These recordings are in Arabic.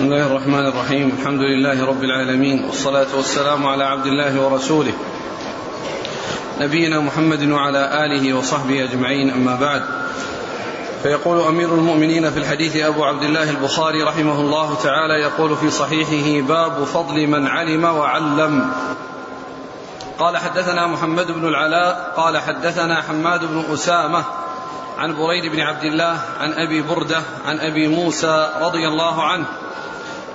بسم الله الرحمن الرحيم. الحمد لله رب العالمين. والصلاة والسلام على عبد الله ورسوله. نبينا محمد وعلى آله وصحبه أجمعين. أما بعد. فيقول أمير المؤمنين في الحديث أبو عبد الله البخاري رحمه الله تعالى يقول في صحيحه باب فضل من علم وعلم قال حدثنا محمد بن العلاء قال حدثنا حماد بن أسامة عن بريد بن عبد الله عن أبي بردة عن أبي موسى رضي الله عنه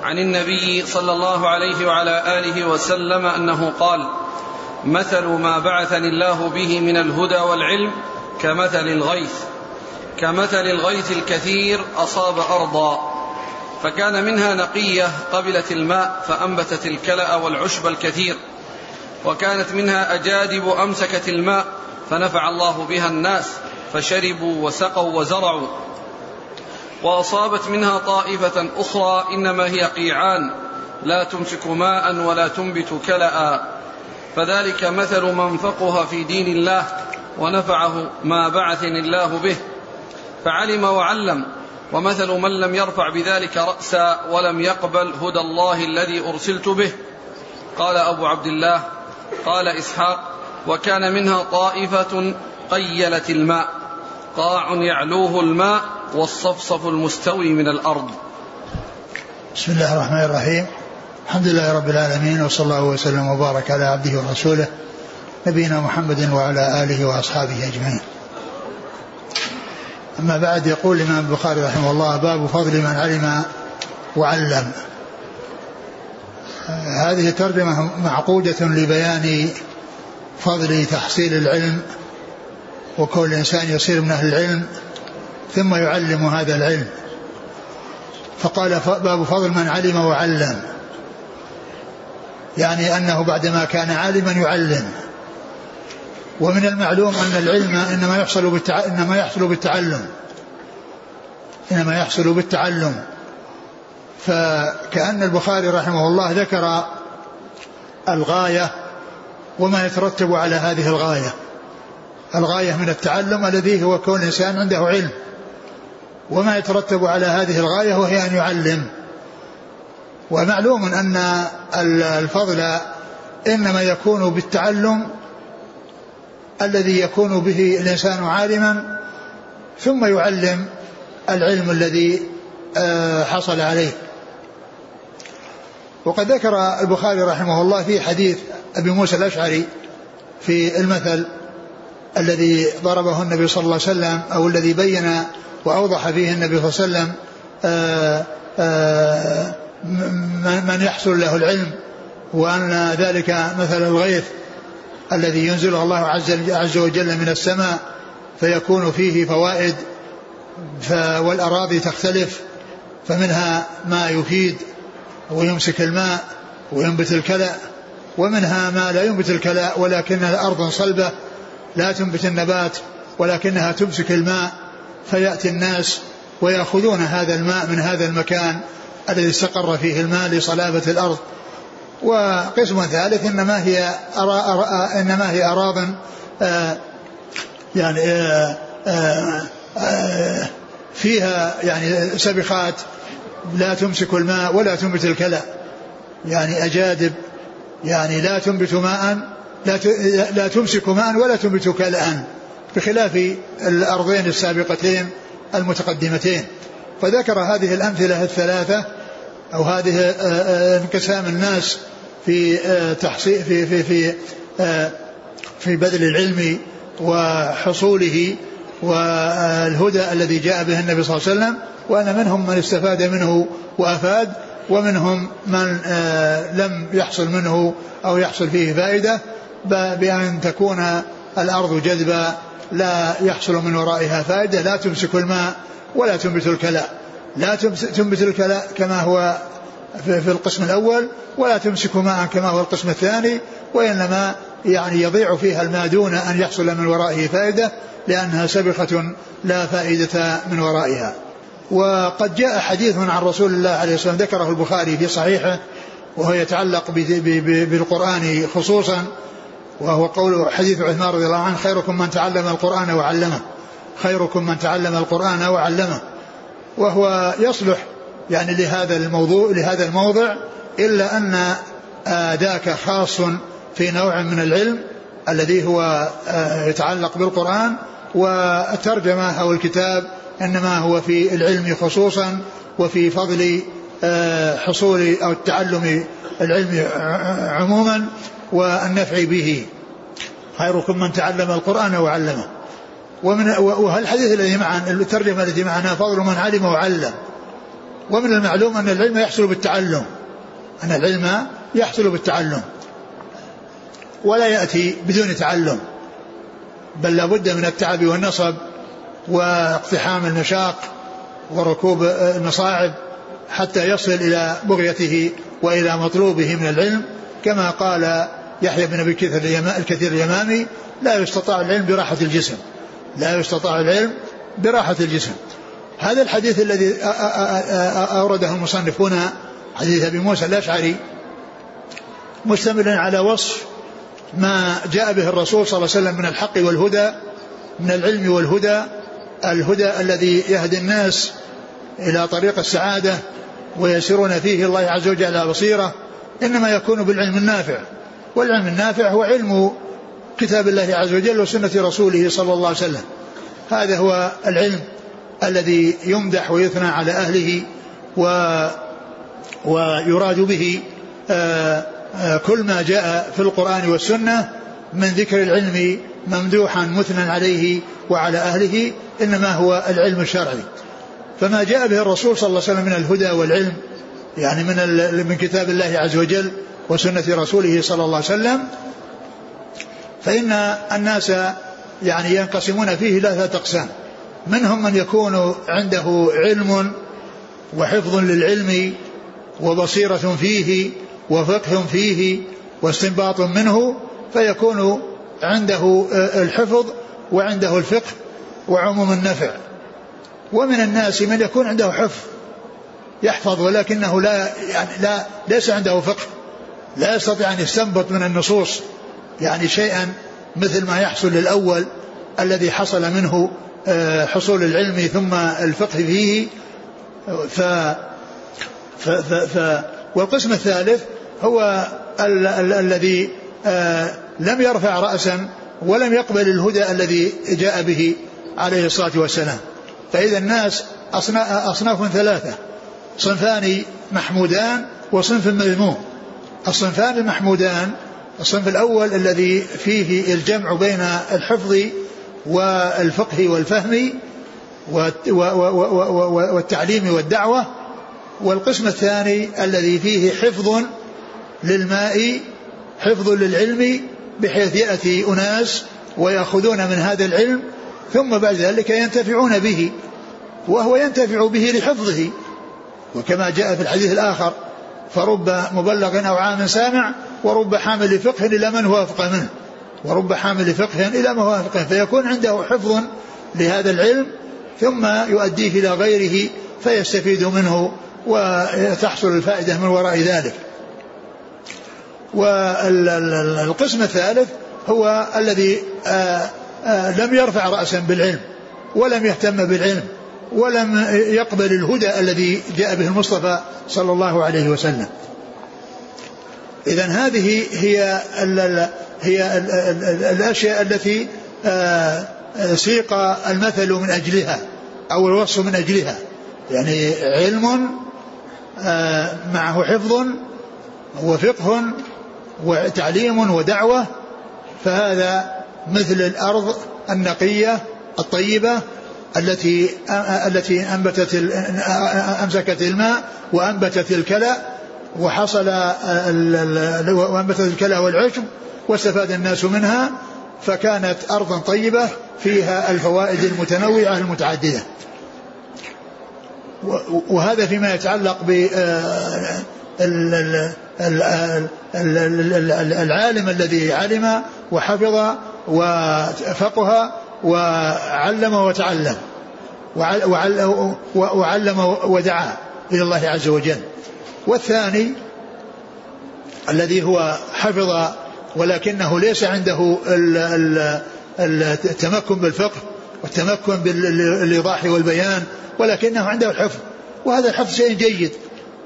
عن النبي صلى الله عليه وعلى آله وسلم أنه قال مثل ما بعثني الله به من الهدى والعلم كمثل الغيث كمثل الغيث الكثير أصاب أرضا فكان منها نقية قبلت الماء فأنبتت الكلأ والعشب الكثير وكانت منها أجادب أمسكت الماء فنفع الله بها الناس فشربوا وسقوا وزرعوا. وأصابت منها طائفة أخرى إنما هي قيعان لا تمسك ماء ولا تنبت كلا. فذلك مثل من فقه في دين الله ونفعه ما بعثني الله به. فعلم وعلم ومثل من لم يرفع بذلك رأسا ولم يقبل هدى الله الذي أرسلت به. قال أبو عبد الله قال إسحاق وكان منها طائفة قيلت الماء. قاع يعلوه الماء والصفصف المستوي من الأرض. بسم الله الرحمن الرحيم. الحمد لله رب العالمين وصلى الله وسلم وبارك على عبده ورسوله نبينا محمد وعلى آله وأصحابه أجمعين. أما بعد يقول الإمام البخاري رحمه الله باب فضل من علم وعلم. هذه ترجمة معقودة لبيان فضل تحصيل العلم وكون الإنسان يصير من أهل العلم ثم يعلم هذا العلم. فقال باب فضل من علم وعلم. يعني أنه بعدما كان عالما يعلم. ومن المعلوم أن العلم إنما يحصل. إنما يحصل بالتعلم. إنما يحصل بالتعلم. فكأن البخاري رحمه الله ذكر الغاية وما يترتب على هذه الغاية. الغاية من التعلم الذي هو كون الإنسان عنده علم. وما يترتب على هذه الغاية وهي أن يعلم. ومعلوم أن الفضل إنما يكون بالتعلم الذي يكون به الإنسان عالما ثم يعلم العلم الذي آه، حصل عليه. وقد ذكر البخاري رحمه الله في حديث أبي موسى الأشعري في المثل الذي ضربه النبي صلى الله عليه وسلم أو الذي بين وأوضح فيه النبي صلى الله عليه وسلم آه، آه، من يحصل له العلم وأن ذلك مثل الغيث الذي ينزله الله عز وجل من السماء فيكون فيه فوائد والأراضي تختلف فمنها ما يفيد ويمسك الماء وينبت الكلأ ومنها ما لا ينبت الكلأ ولكنها أرض صلبة لا تنبت النبات ولكنها تمسك الماء فيأتي الناس ويأخذون هذا الماء من هذا المكان الذي استقر فيه الماء لصلابة الأرض. وقسم ثالث إنما هي أرا أرا إنما هي أراض آه يعني آه آه فيها يعني سبخات لا تمسك الماء ولا تنبت الكلى. يعني أجادب يعني لا تنبت ماء لا لا تمسك ماء ولا تنبت كلأ بخلاف الأرضين السابقتين المتقدمتين. فذكر هذه الأمثلة الثلاثة أو هذه آه، آه، انقسام الناس في آه، تحصيل في في في في بذل العلم وحصوله والهدى الذي جاء به النبي صلى الله عليه وسلم. وأن منهم من استفاد منه وأفاد ومنهم من لم يحصل منه أو يحصل فيه فائدة. بأن تكون الأرض جذبا لا يحصل من ورائها فائدة لا تمسك الماء ولا تنبت الكلاء لا تنبت الكلاء كما هو في القسم الأول ولا تمسك ماء كما هو القسم الثاني وإنما يعني يضيع فيها الماء دون أن يحصل من ورائه فائدة لأنها سبخة لا فائدة من ورائها. وقد جاء حديث عن رسول الله عليه الصلاة والسلام ذكره البخاري في صحيحه وهو يتعلق بالقرآن خصوصا وهو قول حديث عثمان رضي الله عنه خيركم من تعلم القرآن وعلمه خيركم من تعلم القرآن وعلمه. وهو يصلح يعني لهذا الموضوع لهذا الموضع إلا أن ذاك خاص في نوع من العلم الذي هو آه، يتعلق بالقرآن والترجمة أو الكتاب إنما هو في العلم خصوصا وفي فضل آه، حصول أو التعلم العلم عموما. والنفع به. خيركم من تعلم القرآن وعلمه. ومن وهالحديث الذي معنا الترجمة التي معنا فضل من علم وعلم. ومن المعلوم أن العلم يحصل بالتعلم. أن العلم يحصل بالتعلم. ولا يأتي بدون تعلم. بل لابد من التعب والنصب واقتحام المشاق وركوب المصاعب حتى يصل إلى بغيته وإلى مطلوبه من العلم. كما قال يحيى بن أبي الكثير اليمامي لا يستطاع العلم براحة الجسم. لا يستطاع العلم براحة الجسم. هذا الحديث الذي أورده المصنف هنا حديث أبي موسى الأشعري مشتمل على وصف ما جاء به الرسول صلى الله عليه وسلم من الحق والهدى من العلم والهدى الهدى الذي يهدي الناس إلى طريق السعادة ويسيرون فيه الله عز وجل على بصيرة. إنما يكون بالعلم النافع. والعلم النافع هو علم كتاب الله عز وجل وسنة رسوله صلى الله عليه وسلم. هذا هو العلم الذي يمدح ويثنى على أهله و ويراد به آه، آه، كل ما جاء في القرآن والسنة من ذكر العلم ممدوحا مثنى عليه وعلى أهله إنما هو العلم الشرعي. فما جاء به الرسول صلى الله عليه وسلم من الهدى والعلم يعني من من كتاب الله عز وجل وسنة رسوله صلى الله عليه وسلم. فإن الناس يعني ينقسمون فيه ثلاثة أقسام منهم من يكون عنده علم وحفظ للعلم وبصيرة فيه وفقه فيه واستنباط منه فيكون عنده الحفظ وعنده الفقه وعموم النفع. ومن الناس من يكون عنده حفظ يحفظ ولكنه لا يعني لا ليس عنده فقه لا يستطيع أن يستنبط من النصوص يعني شيئا مثل ما يحصل للأول الذي حصل منه آه، حصول العلم ثم الفقه فيه. ف, ف, ف, ف والقسم الثالث هو ال ال الذي آه لم يرفع رأسا ولم يقبل الهدى الذي جاء به عليه الصلاة والسلام. فإذا الناس أصناف ثلاثة. صنفان محمودان وصنف مذموم. الصنفان المحمودان الصنف الأول الذي فيه الجمع بين الحفظ والفقه والفهم والتعليم والدعوة والقسم الثاني الذي فيه حفظ للماء حفظ للعلم بحيث يأتي أناس ويأخذون من هذا العلم ثم بعد ذلك ينتفعون به وهو ينتفع به لحفظه. وكما جاء في الحديث الآخر فرب مبلغ أو عام سامع ورب حامل فقه إلى من هو أفقه منه. ورب حامل فقه إلى ما هو أفقه فيكون عنده حفظ لهذا العلم ثم يؤديه إلى غيره فيستفيد منه وتحصل الفائدة من وراء ذلك. والقسم الثالث هو الذي آه، آه، لم يرفع رأسا بالعلم ولم يهتم بالعلم. ولم يقبل الهدى الذي جاء به المصطفى صلى الله عليه وسلم. إذا هذه هي ال هي ال الأشياء التي آه، سيق المثل من أجلها أو الوصف من أجلها. يعني علم معه حفظ وفقه وتعليم ودعوة فهذا مثل الأرض النقية الطيبة التي التي أنبتت أمسكت الماء وأنبتت الكلى وحصل وأنبتت الكلى والعشب واستفاد الناس منها فكانت أرضا طيبة فيها الفوائد المتنوعة المتعددة. وهذا فيما يتعلق ب العالم الذي علم وحفظ وفقه وعلم وتعلم. وعلم ودعا إلى الله عز وجل. والثاني الذي هو حفظ ولكنه ليس عنده التمكن بالفقه والتمكن بالإيضاح والبيان ولكنه عنده الحفظ. وهذا الحفظ شيء جيد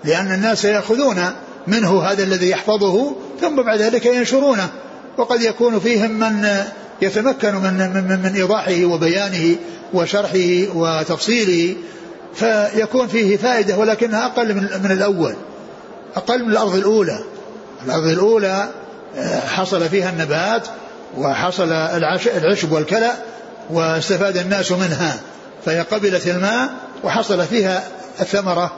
لأن الناس يأخذون منه هذا الذي يحفظه ثم بعد ذلك ينشرونه. وقد يكون فيهم من يتمكن من, من, من إيضاحه وبيانه وشرحه وتفصيله فيكون فيه فائدة ولكنها أقل من, من الأول أقل من الأرض الأولى. الأرض الأولى آه، حصل فيها النبات وحصل العشب والكلأ واستفاد الناس منها فهي قبلت الماء وحصل فيها الثمرة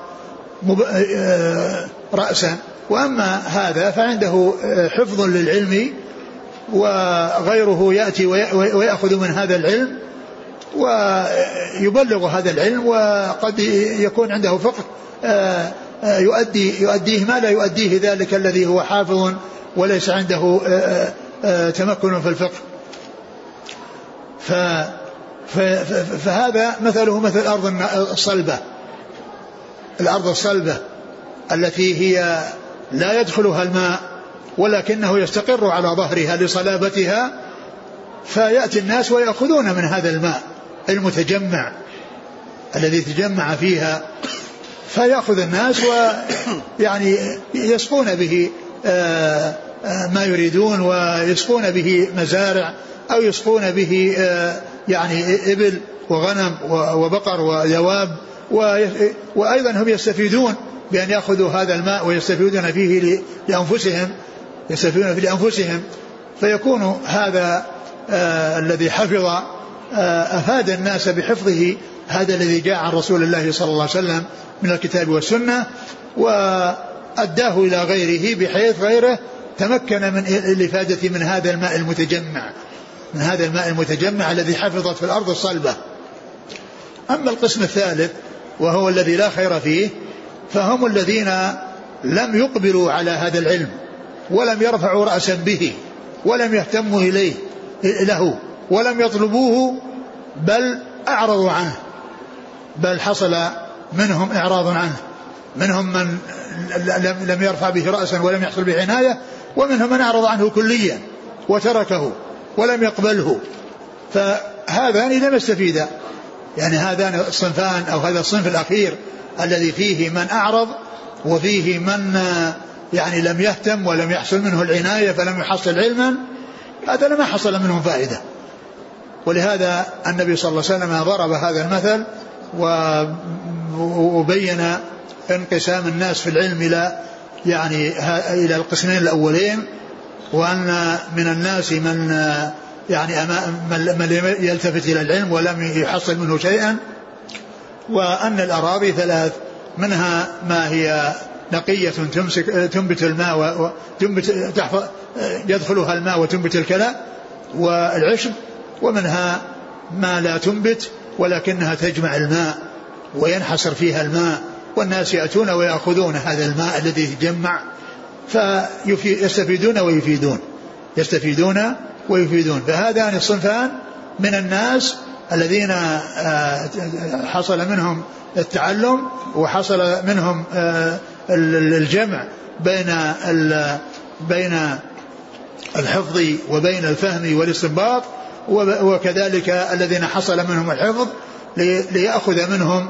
آه، رأسا. وأما هذا فعنده آه، حفظ للعلم وغيره يأتي ويأخذ من هذا العلم ويبلغ هذا العلم وقد يكون عنده فقه آه، يؤدي يؤديه ما لا يؤديه ذلك الذي هو حافظ وليس عنده تمكن في الفقه. فهذا مثله مثل الأرض الصلبة. الأرض الصلبة التي هي لا يدخلها الماء ولكنه يستقر على ظهرها لصلابتها فيأتي الناس ويأخذون من هذا الماء المتجمع الذي تجمع فيها فيأخذ الناس ويعني يسقون به آه، آه، ما يريدون ويسقون به مزارع أو يسقون به آه، يعني إبل وغنم وبقر ودواب وأيضا هم يستفيدون بأن يأخذوا هذا الماء ويستفيدون فيه لأنفسهم يستفيدون فيه لأنفسهم فيكون هذا آه الذي حفظ آه أفاد الناس بحفظه هذا الذي جاء عن رسول الله صلى الله عليه وسلم من الكتاب والسنة وأداه إلى غيره بحيث غيره تمكن من الإفادة من هذا الماء المتجمع من هذا الماء المتجمع الذي حفظت في الأرض الصلبة. أما القسم الثالث وهو الذي لا خير فيه فهم الذين لم يقبلوا على هذا العلم. ولم يرفعوا رأسا به ولم يهتموا إليه له ولم يطلبوه بل أعرضوا عنه بل حصل منهم إعراض عنه منهم من لم يرفع به رأسا ولم يحصل به عناية ومنهم من أعرض عنه كليا وتركه ولم يقبله. فهذان لم يستفيدا يعني هذان الصنفان أو هذا الصنف الأخير الذي فيه من أعرض وفيه من يعني لم يهتم ولم يحصل منه العناية فلم يحصل علما هذا لما حصل منه فائدة. ولهذا النبي صلى الله عليه وسلم ضرب هذا المثل وبين انقسام الناس في العلم إلى يعني إلى القسمين الأولين وأن من الناس من يعني من يلتفت إلى العلم ولم يحصل منه شيئا وأن الأراضي ثلاث منها ما هي نقية تمسك تنبت الماء وتنبت تحفظ يدخلها الماء وتنبت الكلى والعشب ومنها ما لا تنبت ولكنها تجمع الماء وينحصر فيها الماء والناس يأتون ويأخذون هذا الماء الذي يتجمع فيستفيدون ويفيدون يستفيدون ويفيدون. فهذان الصنفان من الناس الذين آه، حصل منهم التعلم وحصل منهم آه، الجمع بين بين الحفظ وبين الفهم والاستنباط وكذلك الذين حصل منهم الحفظ ليأخذ منهم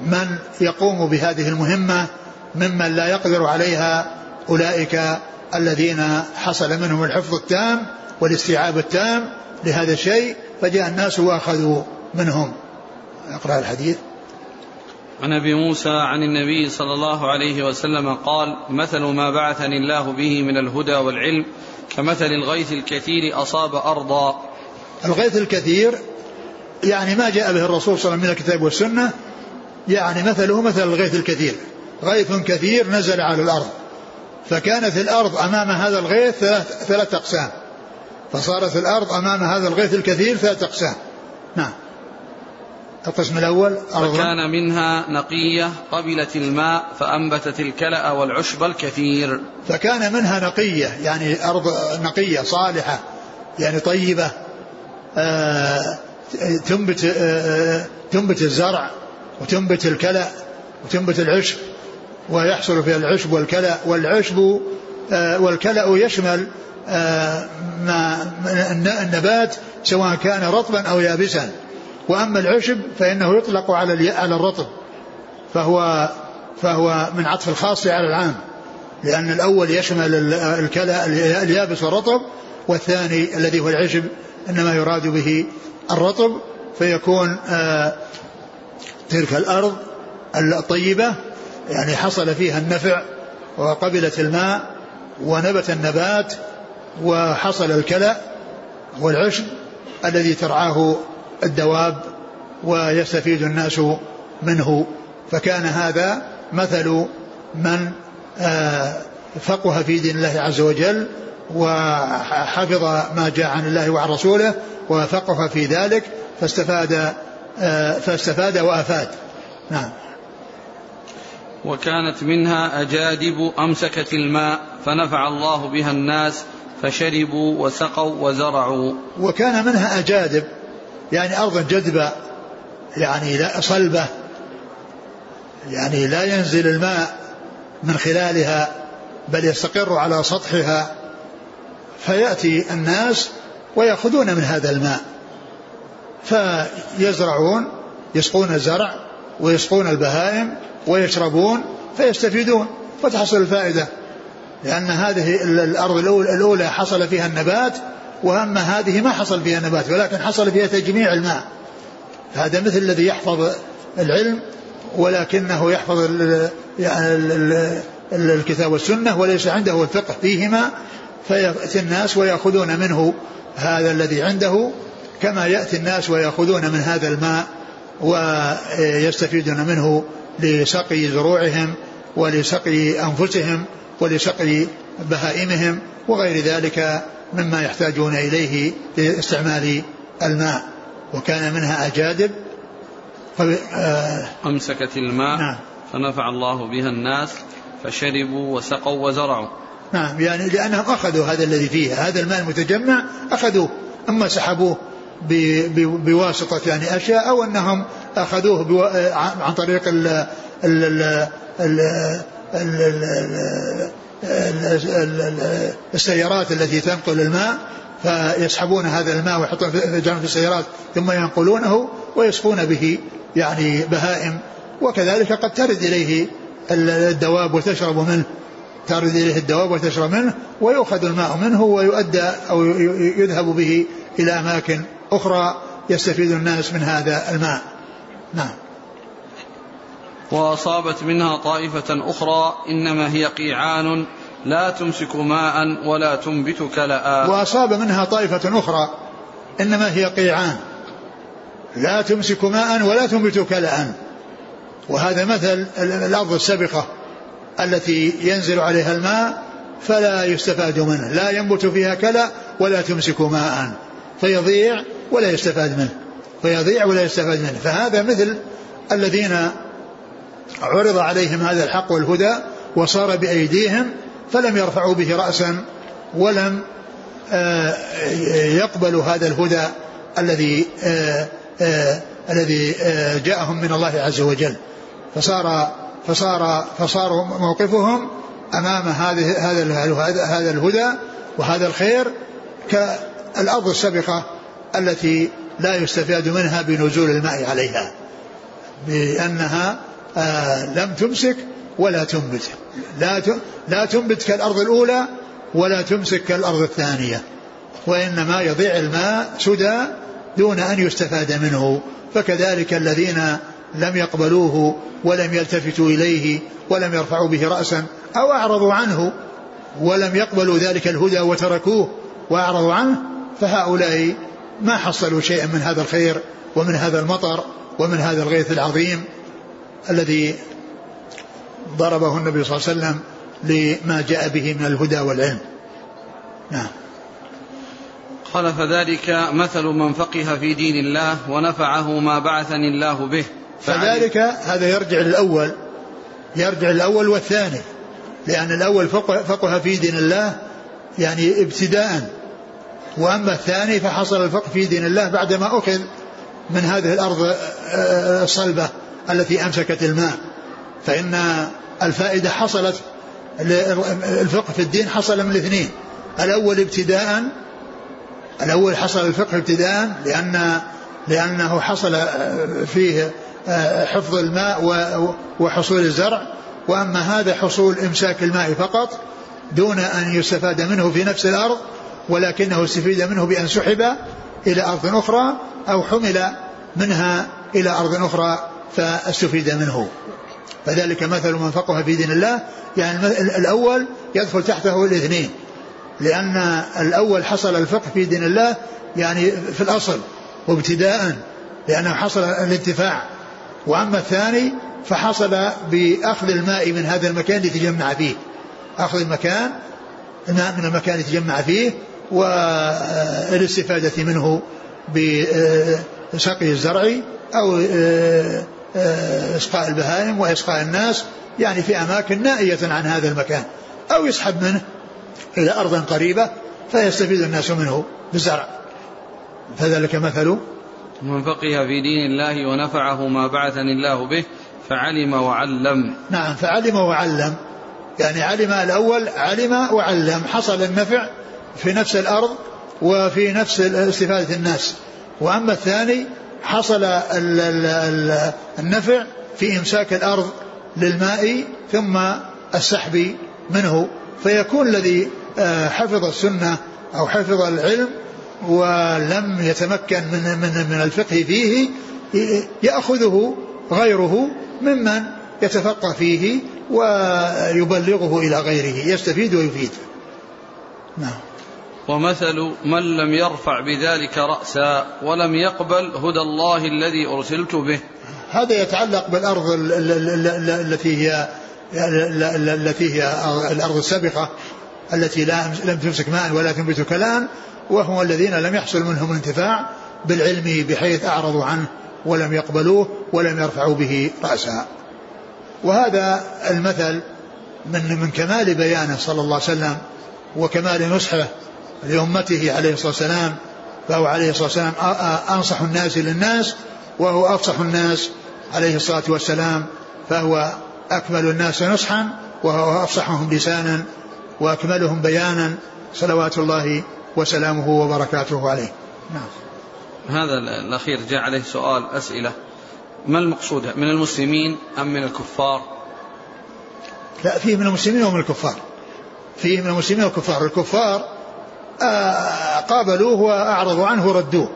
من يقوم بهذه المهمة ممن لا يقدر عليها أولئك الذين حصل منهم الحفظ التام والاستيعاب التام لهذا الشيء فجاء الناس وأخذوا منهم. أقرأ الحديث. عن أبي موسى عن النبي صلى الله عليه وسلم قال مثل ما بعثني الله به من الهدى والعلم كمثل الغيث الكثير أصاب أرضا. الغيث الكثير يعني ما جاء به الرسول صلى الله عليه وسلم من الكتاب والسنة يعني مثله مثل الغيث الكثير. غيث كثير نزل على الأرض فكانت الأرض أمام هذا الغيث ثلاث, ثلاث أقسام فصارت الأرض أمام هذا الغيث الكثير ثلاثة أقسام. نعم. القسم الأول أرض فكان منها نقية قبلت الماء فأنبتت الكلأ والعشب الكثير. فكان منها نقية يعني أرض نقية صالحة يعني طيبة آه تنبت آه تنبت الزرع وتنبت الكلأ وتنبت العشب ويحصل فيها العشب والكلأ والعشب آه والكلأ يشمل ما النبات سواء كان رطبا أو يابسا. وأما العشب فإنه يطلق على على الرطب فهو فهو من عطف الخاص على العام لأن الأول يشمل الكلى اليابس والرطب والثاني الذي هو العشب إنما يراد به الرطب فيكون آه، تلك الأرض الطيبة يعني حصل فيها النفع وقبلت الماء ونبت النبات وحصل الكلأ والعشب الذي ترعاه الدواب ويستفيد الناس منه. فكان هذا مثل من آه، فقه في دين الله عز وجل وحفظ ما جاء عن الله وعن رسوله وفقه في ذلك فاستفاد آه، فاستفاد وأفاد. نعم. وكانت منها أجادب أمسكت الماء فنفع الله بها الناس فشربوا وسقوا وزرعوا. وكان منها أجادب. يعني أرض جدبة يعني لا صلبة يعني لا ينزل الماء من خلالها بل يستقر على سطحها. فيأتي الناس ويأخذون من هذا الماء فيزرعون يسقون الزرع ويسقون البهائم ويشربون فيستفيدون وتحصل الفائدة. لأن هذه الأرض الأولى حصل فيها النبات وأما هذه ما حصل فيها نبات ولكن حصل فيها تجميع الماء. هذا مثل الذي يحفظ العلم ولكنه يحفظ يعني الكتاب والسنة وليس عنده الفقه فيهما فيأتي الناس ويأخذون منه هذا الذي عنده كما يأتي الناس ويأخذون من هذا الماء ويستفيدون منه لسقي زروعهم ولسقي أنفسهم ولسقي بهائمهم وغير ذلك. مما يحتاجون إليه لاستعمال الماء وكان منها أجادب. آه أمسكت الماء نعم. فنفع الله بها الناس فشربوا وسقوا وزرعوا. نعم يعني لأنهم أخذوا هذا الذي فيها هذا الماء المتجمع أخذوه أما سحبوه بواسطة يعني أشياء أو أنهم أخذوه عن طريق ال ال ال ال السيارات التي تنقل الماء فيسحبون هذا الماء ويحطونه في السيارات ثم ينقلونه ويسقون به يعني بهائم. وكذلك قد ترد إليه الدواب وتشرب منه. ترد إليه الدواب وتشرب منه ويؤخذ الماء منه ويؤدى أو يذهب به إلى أماكن أخرى يستفيد الناس من هذا الماء. نعم. وأصابت منها طائفة أخرى إنما هي قيعان لا تمسك ماء ولا تنبت كلأ. وأصاب منها طائفة أخرى إنما هي قيعان لا تمسك ماء ولا تنبت كلأ. وهذا مثل الأرض السبقة التي ينزل عليها الماء فلا يستفاد منه لا ينبت فيها كلأ ولا تمسك ماء فيضيع ولا يستفاد منه فيضيع ولا يستفاد منه. فهذا مثل الذين عرض عليهم هذا الحق والهدى وصار بأيديهم فلم يرفعوا به رأسا ولم آه، يقبلوا هذا الهدى الذي آه، آه، الذي جاءهم من الله عز وجل. فصار فصار فصار موقفهم أمام هذه هذا هذا الهدى وهذا الخير كالأرض السابقة التي لا يستفاد منها بنزول الماء عليها بأنها لم تمسك ولا تنبت. لا لا تنبت كالأرض الأولى ولا تمسك كالأرض الثانية وإنما يضيع الماء سدى دون أن يستفاد منه. فكذلك الذين لم يقبلوه ولم يلتفتوا إليه ولم يرفعوا به رأسا أو أعرضوا عنه ولم يقبلوا ذلك الهدى وتركوه وأعرضوا عنه فهؤلاء ما حصلوا شيئا من هذا الخير ومن هذا المطر ومن هذا الغيث العظيم. الذي ضربه النبي صلى الله عليه وسلم لما جاء به من الهدى والعلم. نعم. قال فذلك مثل من فقه في دين الله ونفعه ما بعثني الله به. فذلك هذا يرجع للأول يرجع للأول والثاني لأن الأول فقه, فقه في دين الله يعني ابتداء. وأما الثاني فحصل الفقه في دين الله بعدما أخذ من هذه الأرض الصلبة التي أمسكت الماء فإن الفائدة حصلت الفقه في الدين حصل من الاثنين. الأول ابتداء الأول حصل الفقه ابتداء لأن لأنه حصل فيه حفظ الماء وحصول الزرع وأما هذا حصول إمساك الماء فقط دون أن يستفاد منه في نفس الأرض ولكنه استفيد منه بأن سحب إلى أرض أخرى أو حمل منها إلى أرض أخرى فاستفيد منه. فذلك مثل من فقه في دين الله. يعني الأول يدخل تحته الاثنين. لأن الأول حصل الفقه في دين الله يعني في الأصل وابتداء لأنه حصل الانتفاع. وأما الثاني فحصل بأخذ الماء من هذا المكان ليتجمع فيه. أخذ المكان الماء من المكان يتجمع فيه والاستفادة منه بسقي الزرع أو إسقاء البهائم وإسقاء الناس يعني في أماكن نائية عن هذا المكان أو يسحب منه إلى أرض قريبة فيستفيد الناس منه بالزرع. فذلك مثل من فقه في دين الله ونفعه ما بعثني الله به فعلم وعلم. نعم فعلم وعلم. يعني علم الأول علم وعلم. حصل النفع في نفس الأرض وفي نفس استفادة الناس. وأما الثاني حصل النفع في إمساك الأرض للماء ثم السحب منه فيكون الذي آه، حفظ السنة أو حفظ العلم ولم يتمكن من من من الفقه فيه يأخذه غيره ممن يتفقه فيه ويبلغه إلى غيره يستفيد ويفيد. نعم. ومثل من لم يرفع بذلك رأسا ولم يقبل هدى الله الذي أرسلت به. هذا يتعلق بالأرض التي هي التي هي الأرض السابقة التي لم تمسك ماء ولا تنبت كلام وهم الذين لم يحصل منهم الانتفاع بالعلم بحيث أعرضوا عنه ولم يقبلوه ولم يرفعوا به رأسا. وهذا المثل من من كمال بيانه صلى الله عليه وسلم وكمال نصحه لأمته عليه الصلاة والسلام فهو عليه الصلاة والسلام أنصح الناس للناس وهو أفصح الناس عليه الصلاة والسلام فهو أكمل الناس نصحا وهو أفصحهم لسانا وأكملهم بيانا صلوات الله وسلامه وبركاته عليه. نعم. هذا الأخير جاء عليه سؤال أسئلة. ما المقصود؟ من المسلمين أم من الكفار؟ لا فيه من المسلمين ومن الكفار. فيه من المسلمين والكفار. الكفار قابلوه وأعرضوا عنه وردوه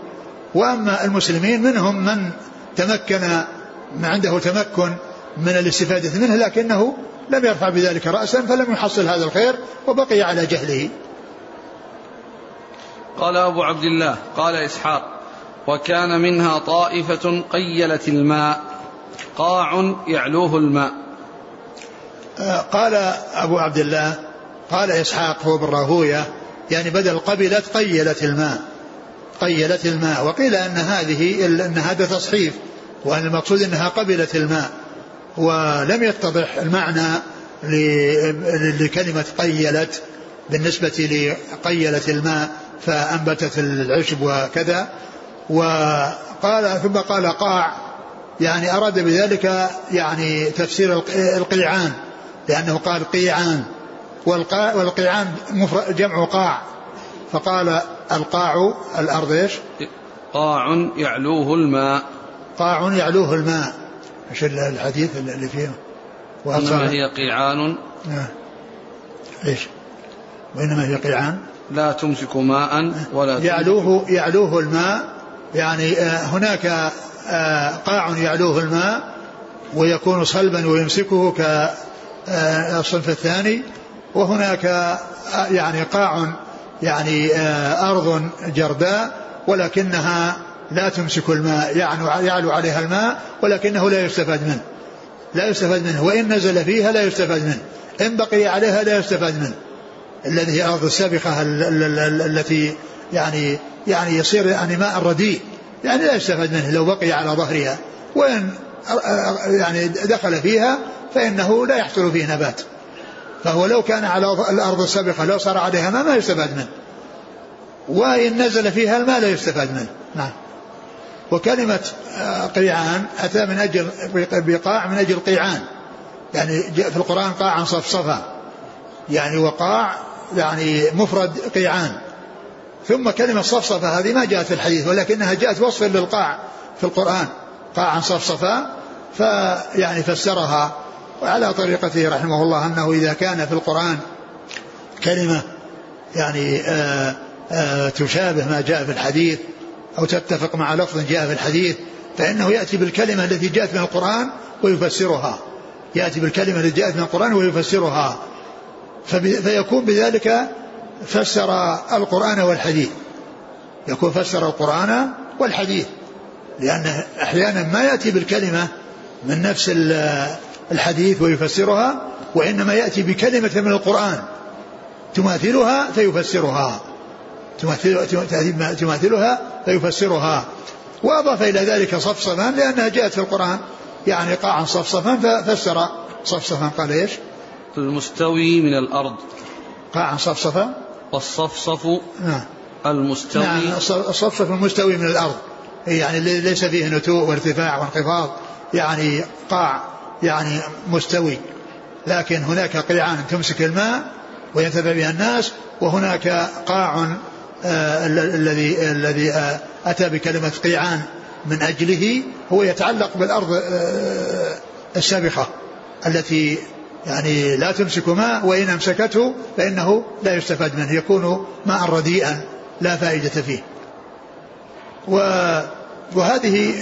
وأما المسلمين منهم من تمكن ما عنده تمكن من الاستفادة منه لكنه لم يرفع بذلك رأسا فلم يحصل هذا الخير وبقي على جهله. قال أبو عبد الله قال إسحاق وكان منها طائفة قيلت الماء قاع يعلوه الماء. قال أبو عبد الله قال إسحاق هو بالراهوية يعني بدل قبلت قيلت الماء. قيلت الماء. وقيل أن هذه أن هذا تصحيف وأن المقصود أنها قبلت الماء. ولم يتضح المعنى لكلمة قيلت بالنسبة لقيلت الماء فأنبتت العشب وكذا. وقال ثم قال قاع. يعني أراد بذلك يعني تفسير القيعان لأنه قال قيعان. والقيعان جمع قاع. فقال القاع الأرض إيش؟ قاع يعلوه الماء. قاع يعلوه الماء. إيش الحديث اللي فيه؟ وإنما هي قيعان. نعم إيش؟ وإنما هي قيعان. لا تمسك ماء ولا يعلوه يعلوه الماء. يعني آه، هناك آه، قاع يعلوه الماء ويكون صلبا ويمسكه كالصنف الثاني. وهناك آه، يعني قاع يعني أرض جرداء ولكنها لا تمسك الماء يعني يعلو عليها الماء ولكنه لا يستفاد منه. لا يستفاد منه. وإن نزل فيها لا يستفاد منه. إن بقي عليها لا يستفاد منه. الذي هي الأرض السابقة التي يعني يعني يصير يعني ماء رديء. يعني لا يستفاد منه لو بقي على ظهرها. وإن يعني دخل فيها فإنه لا يحصل فيه نبات. فهو لو كان على الأرض السابقة لو صار عليها ماء ما يستفاد منه. وإن نزل فيها الماء لا يستفاد منه. نعم. وكلمة قيعان أتى من أجل بقاع من أجل قيعان. يعني في القرآن قاعا صفصفا. يعني وقاع يعني مفرد قيعان. ثم كلمة صفصفة هذه ما جاءت في الحديث ولكنها جاءت وصفا للقاع في القرآن. قاعا صفصفا فيعني فسرها. وعلى طريقته رحمه الله أنه إذا كان في القرآن كلمة يعني آآ آآ تشابه ما جاء في الحديث أو تتفق مع لفظ جاء في الحديث فإنه يأتي بالكلمة التي جاءت من القرآن ويفسرها. يأتي بالكلمة التي جاءت من القرآن ويفسرها. فيكون بذلك فسر القرآن والحديث. يكون فسر القرآن والحديث. لأن أحيانا ما يأتي بالكلمة من نفس الحديث ويفسرها وإنما يأتي بكلمة من القرآن. تماثلها فيفسرها. تماثلها فيفسرها. وأضاف إلى ذلك صفصفا لأنها جاءت في القرآن. يعني قاعا صفصفا ففسر صفصفا. قال إيش؟ المستوي من الأرض. قاعا صفصفا. والصفصف نعم. المستوي. نعم الصفصف المستوي من الأرض. يعني ليس فيه نتوء وارتفاع وانخفاض. يعني قاع يعني مستوي لكن هناك قيعان تمسك الماء وينتفع بها الناس وهناك قاع آه الذي الذي آه أتى بكلمة قيعان من أجله هو يتعلق بالأرض آه السابقة التي يعني لا تمسك ماء وإن أمسكته فإنه لا يستفاد منه يكون ماء رديئا لا فائدة فيه. وهذه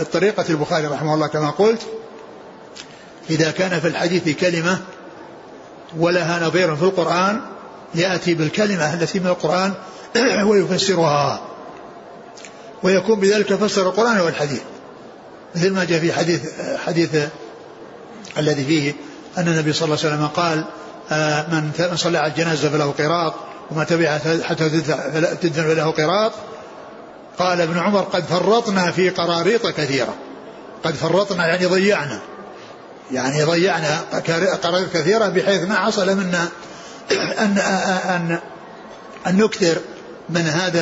الطريقة البخاري رحمه الله كما قلت إذا كان في الحديث كلمة ولها نظير في القرآن يأتي بالكلمة التي من القرآن ويفسرها. ويكون بذلك فسر القرآن والحديث. مثل ما جاء في حديث حديث الذي فيه أن النبي صلى الله عليه وسلم قال من صلى على الجنازة فله قراط وما تبعها حتى تدفن فله قراط. قال ابن عمر قد فرطنا في قراريط كثيرة. قد فرطنا يعني ضيعنا. يعني ضيعنا قراريط كثيرة بحيث ما حصل منا أن, أن, أن نكثر من هذا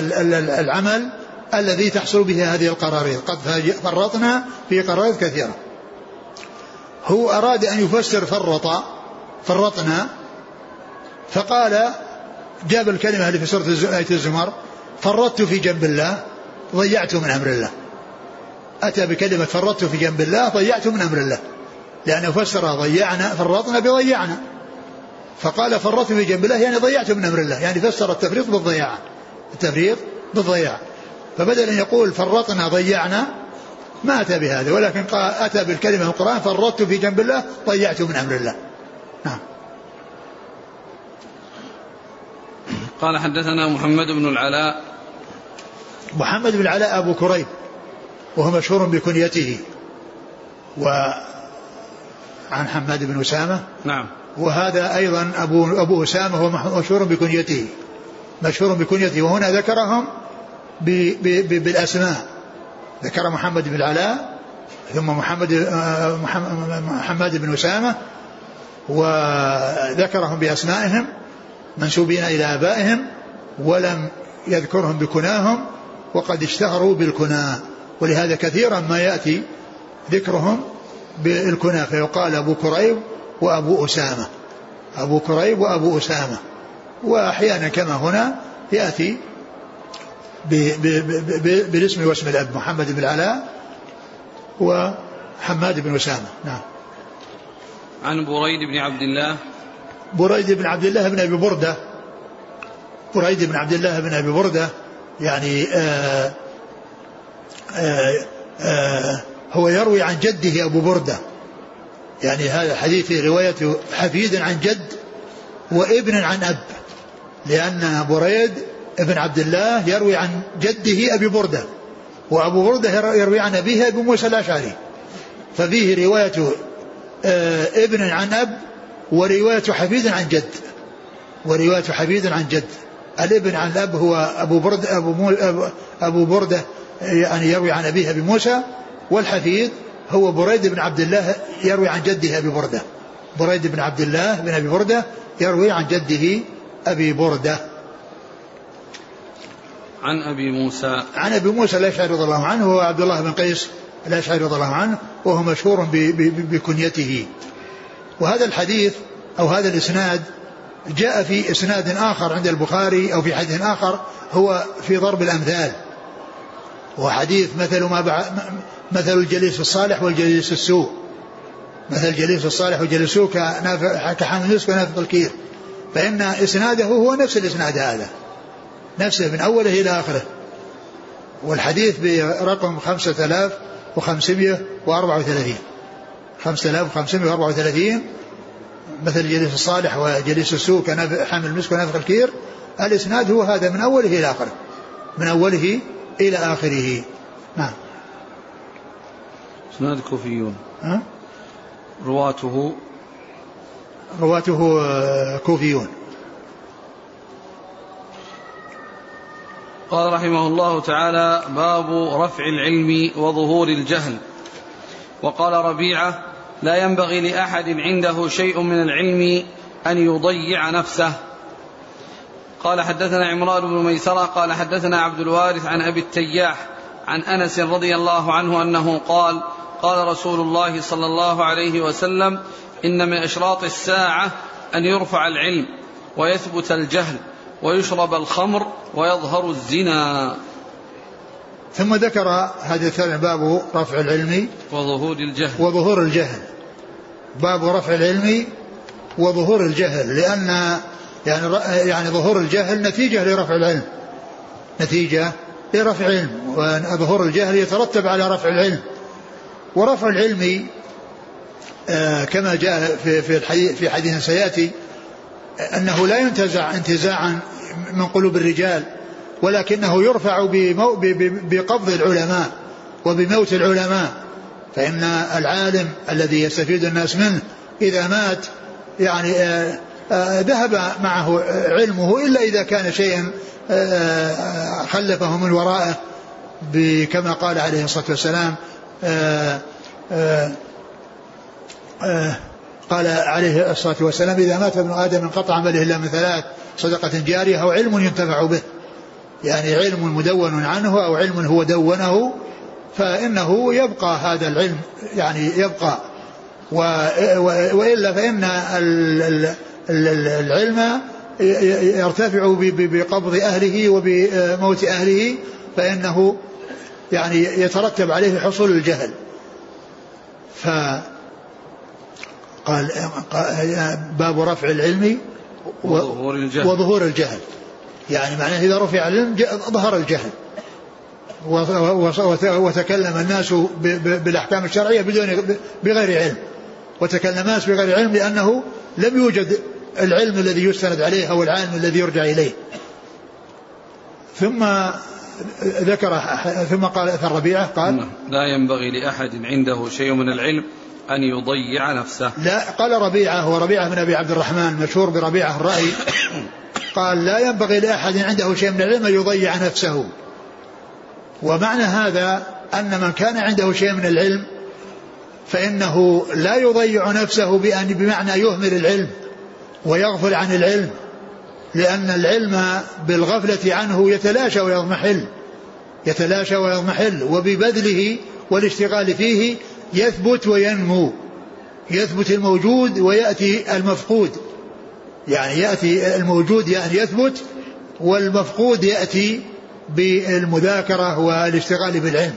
العمل الذي تحصل به هذه القراريط قد فرطنا في قراريط كثيرة. هو أراد أن يفسر فرط فرطنا فقال جاب الكلمة اللي في سورة آية الزمر فرطت في جنب الله ضيعت من أمر الله. أتى بكلمة فرطت في جنب الله ضيعت من أمر الله. لأنه فسر ضيعنا فرطنا بضيعنا. فقال فرطت في جنب الله يعني ضيعت من أمر الله. يعني فسر التفريط بالضياع. التفريط بالضياع. فبدل أن يقول فرطنا ضيعنا ما أتى بهذا. ولكن أتى بالكلمة القرآن فرطت في جنب الله ضيعت من أمر الله. نعم. قال حدثنا محمد بن العلاء. محمد بن العلاء أبو كريب وهو مشهور بكنيته. و عن حماد بن أسامة. نعم. وهذا أيضا أبو أبو أسامة هو مشهور بكنيته. مشهور بكنيته. وهنا ذكرهم ب ب ب بالأسماء. ذكر محمد بن العلاء ثم محمد محمد بن أسامة وذكرهم بأسمائهم منسوبين إلى آبائهم ولم يذكرهم بكناهم وقد اشتهروا بالكنى ولهذا كثيرا ما يأتي ذكرهم بالكنى فيقال أبو كريب وأبو أسامة. أبو كريب وأبو أسامة. وأحيانا كما هنا يأتي بالاسم واسم الأب محمد بن العلاء وحماد بن أسامة. نعم. عن بريد بن عبد الله. بريد بن عبد الله بن أبي بردة. بريد بن عبد الله بن أبي بردة. يعني آآ آآ آآ هو يروي عن جده أبو بردة. يعني هذا حديث رواية حفيد عن جد وابن عن أب. لأن بريد ابن عبد الله يروي عن جده أبي بردة. وأبو بردة يروي عن أبيه أبو موسى الأشعري. ففيه رواية ابن عن أب ورواية حفيد عن جد. ورواية حفيد عن جد. الابن عن الاب هو أبو برد أبو مو أبو بردة يعني يروي عن أبيه أبي موسى. والحفيد هو بريد بن عبد الله يروي عن جده أبي بردة. بريد بن عبد الله بن أبي بردة يروي عن جده أبي بردة. عن أبي موسى. عن أبي موسى الأشعري رضي الله عنه هو عبد الله بن قيس الأشعري رضي الله عنه وهو مشهور بكنيته. وهذا الحديث أو هذا الإسناد جاء في إسناد آخر عند البخاري أو في حديث آخر هو في ضرب الأمثال. وحديث مثل ما. مثل الجليس الصالح والجليس السوء. مثل الجليس الصالح والجليس السوء كحامل المسك ونافق الكير. فإن إسناده هو نفس الإسناد هذا. نفسه من أوله إلى آخره. والحديث برقم خمسة آلاف وخمسمائة وأربعة وثلاثين. خمسة آلاف وخمسمائة وأربعة وثلاثين. مثل الجليس الصالح وجليس السوء كحامل المسك ونافق الكير. الإسناد هو هذا من أوله إلى آخره. من أوله إلى آخره. نعم. إسناد كوفيون ها؟ رواته. رواته آه، كوفيون. قال رحمه الله تعالى باب رفع العلم وظهور الجهل. وقال ربيعة لا ينبغي لأحد عنده شيء من العلم أن يضيع نفسه. قال حدثنا عمران بن ميسرة قال حدثنا عبد الوارث عن أبي التياح عن أنس رضي الله عنه أنه قال قال رسول الله صلى الله عليه وسلم إن من أشراط الساعة أن يرفع العلم ويثبت الجهل ويشرب الخمر ويظهر الزنا. ثم ذكر هذا الثاني باب رفع العلم وظهور الجهل. وظهور الجهل. باب رفع العلم وظهور الجهل لأن يعني يعني ظهور الجهل نتيجة لرفع العلم. نتيجة لرفع العلم. وظهور الجهل يترتب على رفع العلم. ورفع العلم آه، كما جاء في في الحديث في حديث سيأتي أنه لا ينتزع انتزاعا من قلوب الرجال ولكنه يرفع بقبض العلماء وبموت العلماء. فإن العالم الذي يستفيد الناس منه إذا مات يعني آه، ذهب معه علمه إلا إذا كان شيئا آه، خلفه من ورائه كما قال عليه الصلاة والسلام قال عليه الصلاة والسلام إذا مات ابن آدم انقطع عمله إلا من ثلاث صدقة جارية أو علم ينتفع به. يعني علم مدون عنه أو علم هو دونه فإنه يبقى هذا العلم يعني يبقى. وإلا فإن العلم يرتفع بقبض أهله وبموت أهله فإنه يعني يترتب عليه حصول الجهل. ف قال باب رفع العلم وظهور الجهل. وظهور الجهل. يعني معناه إذا رفع العلم ظهر الجهل. وتكلم الناس بالأحكام الشرعية بدون بغير علم. وتكلم الناس بغير علم لأنه لم يوجد العلم الذي يستند عليه أو العالم الذي يرجع إليه. ثم ذكر ثم قال أثر ربيعة قال لا ينبغي لأحد عنده شيء من العلم أن يضيع نفسه. لا قال ربيعة وربيعه من أبي عبد الرحمن مشهور بربيعة الرأي. قال لا ينبغي لأحد عنده شيء من العلم أن يضيع نفسه. ومعنى هذا أن من كان عنده شيء من العلم فإنه لا يضيع نفسه بأن بمعنى يهمل العلم ويغفل عن العلم لأن العلم بالغفلة عنه يتلاشى ويضمحل يتلاشى ويضمحل وببذله والاشتغال فيه يثبت وينمو يثبت الموجود ويأتي المفقود. يعني يأتي الموجود يعني يثبت والمفقود يأتي بالمذاكرة والاشتغال بالعلم.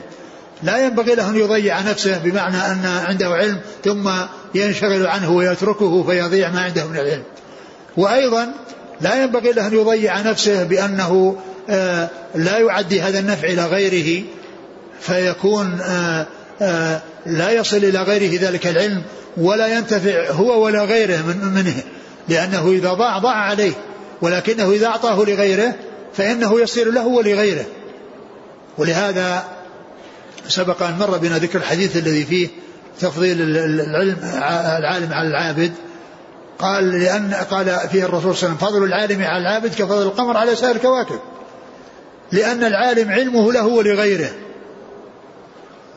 لا ينبغي له أن يضيع نفسه بمعنى أن عنده علم ثم ينشغل عنه ويتركه فيضيع ما عنده من العلم. وأيضا لا ينبغي له أن يضيع نفسه بأنه آه، لا يعدي هذا النفع إلى غيره فيكون آه، آه، لا يصل إلى غيره ذلك العلم ولا ينتفع هو ولا غيره من منه لأنه إذا ضاع ضاع عليه ولكنه إذا أعطاه لغيره فإنه يصير له ولغيره. ولهذا سبق أن مر بنا ذكر الحديث الذي فيه تفضيل العلم العالم على العابد. قال لأن قال فيه الرسول صلى الله عليه وسلم فضل العالم على العابد كفضل القمر على سائر الكواكب. لأن العالم علمه له ولغيره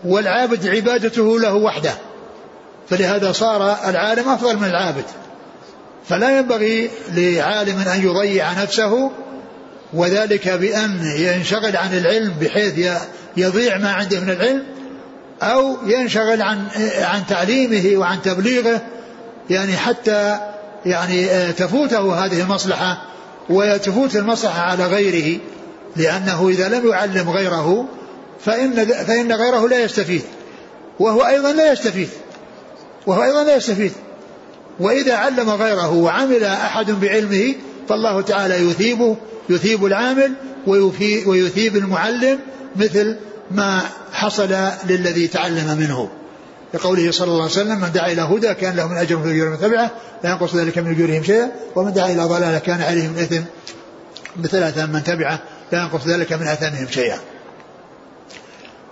والعابد عبادته له وحده. فلهذا صار العالم أفضل من العابد. فلا ينبغي لعالم أن يضيع نفسه وذلك بأن ينشغل عن العلم بحيث يضيع ما عنده من العلم أو ينشغل عن عن تعليمه وعن تبليغه يعني حتى يعني آه، تفوته هذه المصلحة وتفوت المصلحة على غيره لأنه إذا لم يعلم غيره فإن, فإن غيره لا يستفيد وهو أيضا لا يستفيد وهو أيضا لا يستفيد. وإذا علم غيره وعمل أحد بعلمه فالله تعالى يثيبه يثيب العامل ويثيب المعلم مثل ما حصل للذي تعلم منه. لقوله صلى الله عليه وسلم من دعا إلى هدى كان له من أجر في أجور من تبعه لا ينقص ذلك من أجورهم شيئا. ومن دعا إلى ضلالة كان عليه من إثم مثل أثام من تبعه لا ينقص ذلك من أثامهم شيئا.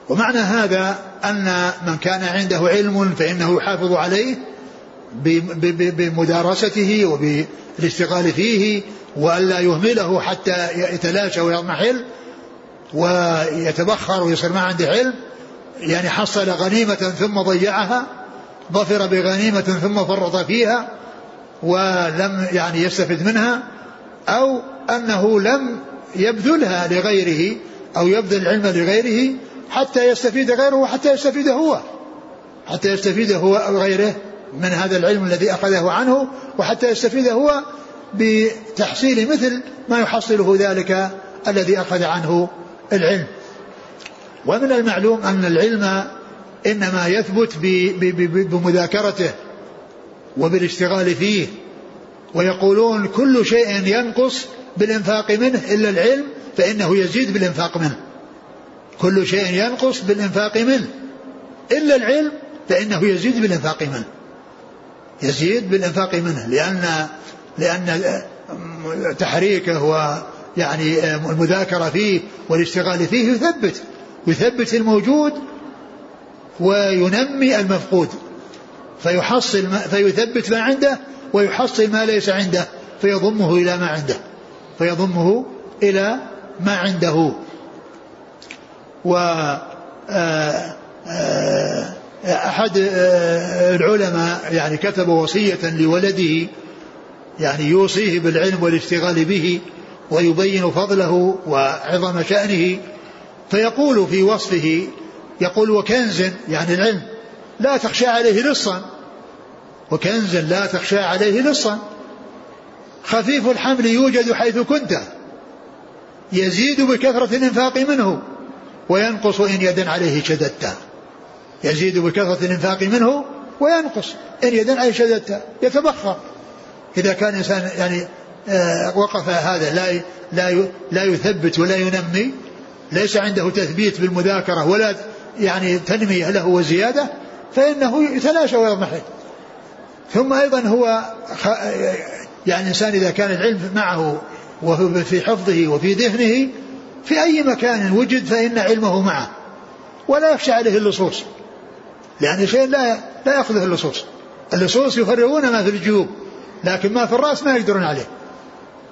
ومعنى هذا أن من كان عنده علم فإنه يحافظ عليه بمدارسته وبالاشتغال فيه وألا يهمله حتى يتلاشى ويضمحل. ويتبخر ويصير ما عنده علم يعني حصل غنيمة ثم ضيعها ظفر بغنيمة ثم فرط فيها ولم يعني يستفد منها أو أنه لم يبذلها لغيره أو يبذل العلم لغيره حتى يستفيد غيره وحتى يستفيد هو حتى يستفيد هو غيره من هذا العلم الذي أخذه عنه وحتى يستفيد هو بتحصيل مثل ما يحصله ذلك الذي أخذ عنه العلم. ومن المعلوم أن العلم إنما يثبت بمذاكرته وبالاشتغال فيه. ويقولون كل شيء ينقص بالإنفاق منه إلا العلم فإنه يزيد بالإنفاق منه. كل شيء ينقص بالإنفاق منه. إلا العلم فإنه يزيد بالإنفاق منه. يزيد بالإنفاق منه لأن لأن تحريكه ويعني المذاكرة فيه والاشتغال فيه يثبت يثبت الموجود وينمي المفقود. فيحصل ما فيثبت ما عنده ويحصل ما ليس عنده فيضمه إلى ما عنده فيضمه إلى ما عنده. و آه، آه، أحد آه، العلماء يعني كتب وصية لولده يعني يوصيه بالعلم والاشتغال به ويبين فضله وعظم شأنه فيقول في وصفه يقول وكنز يعني العلم لا تخشى عليه لصا. وكنز لا تخشى عليه لصا. خفيف الحمل يوجد حيث كنت. يزيد بكثرة الإنفاق منه وينقص إن يدا عليه شددت. يزيد بكثرة الإنفاق منه وينقص إن يدا عليه شددت. يتبخر. إذا كان إنسان يعني وقف هذا لا لا لا يثبت ولا ينمي. ليس عنده تثبيت بالمذاكرة ولا يعني تنمية له وزيادة فإنه يتلاشى ويضمحل ثم أيضا هو يعني الإنسان إذا كان العلم معه وهو في حفظه وفي ذهنه في أي مكان وجد فإن علمه معه. ولا يخشى عليه اللصوص. لأن شيء لا لا يأخذه اللصوص. اللصوص يفرغون ما في الجيوب لكن ما في الرأس ما يقدرون عليه.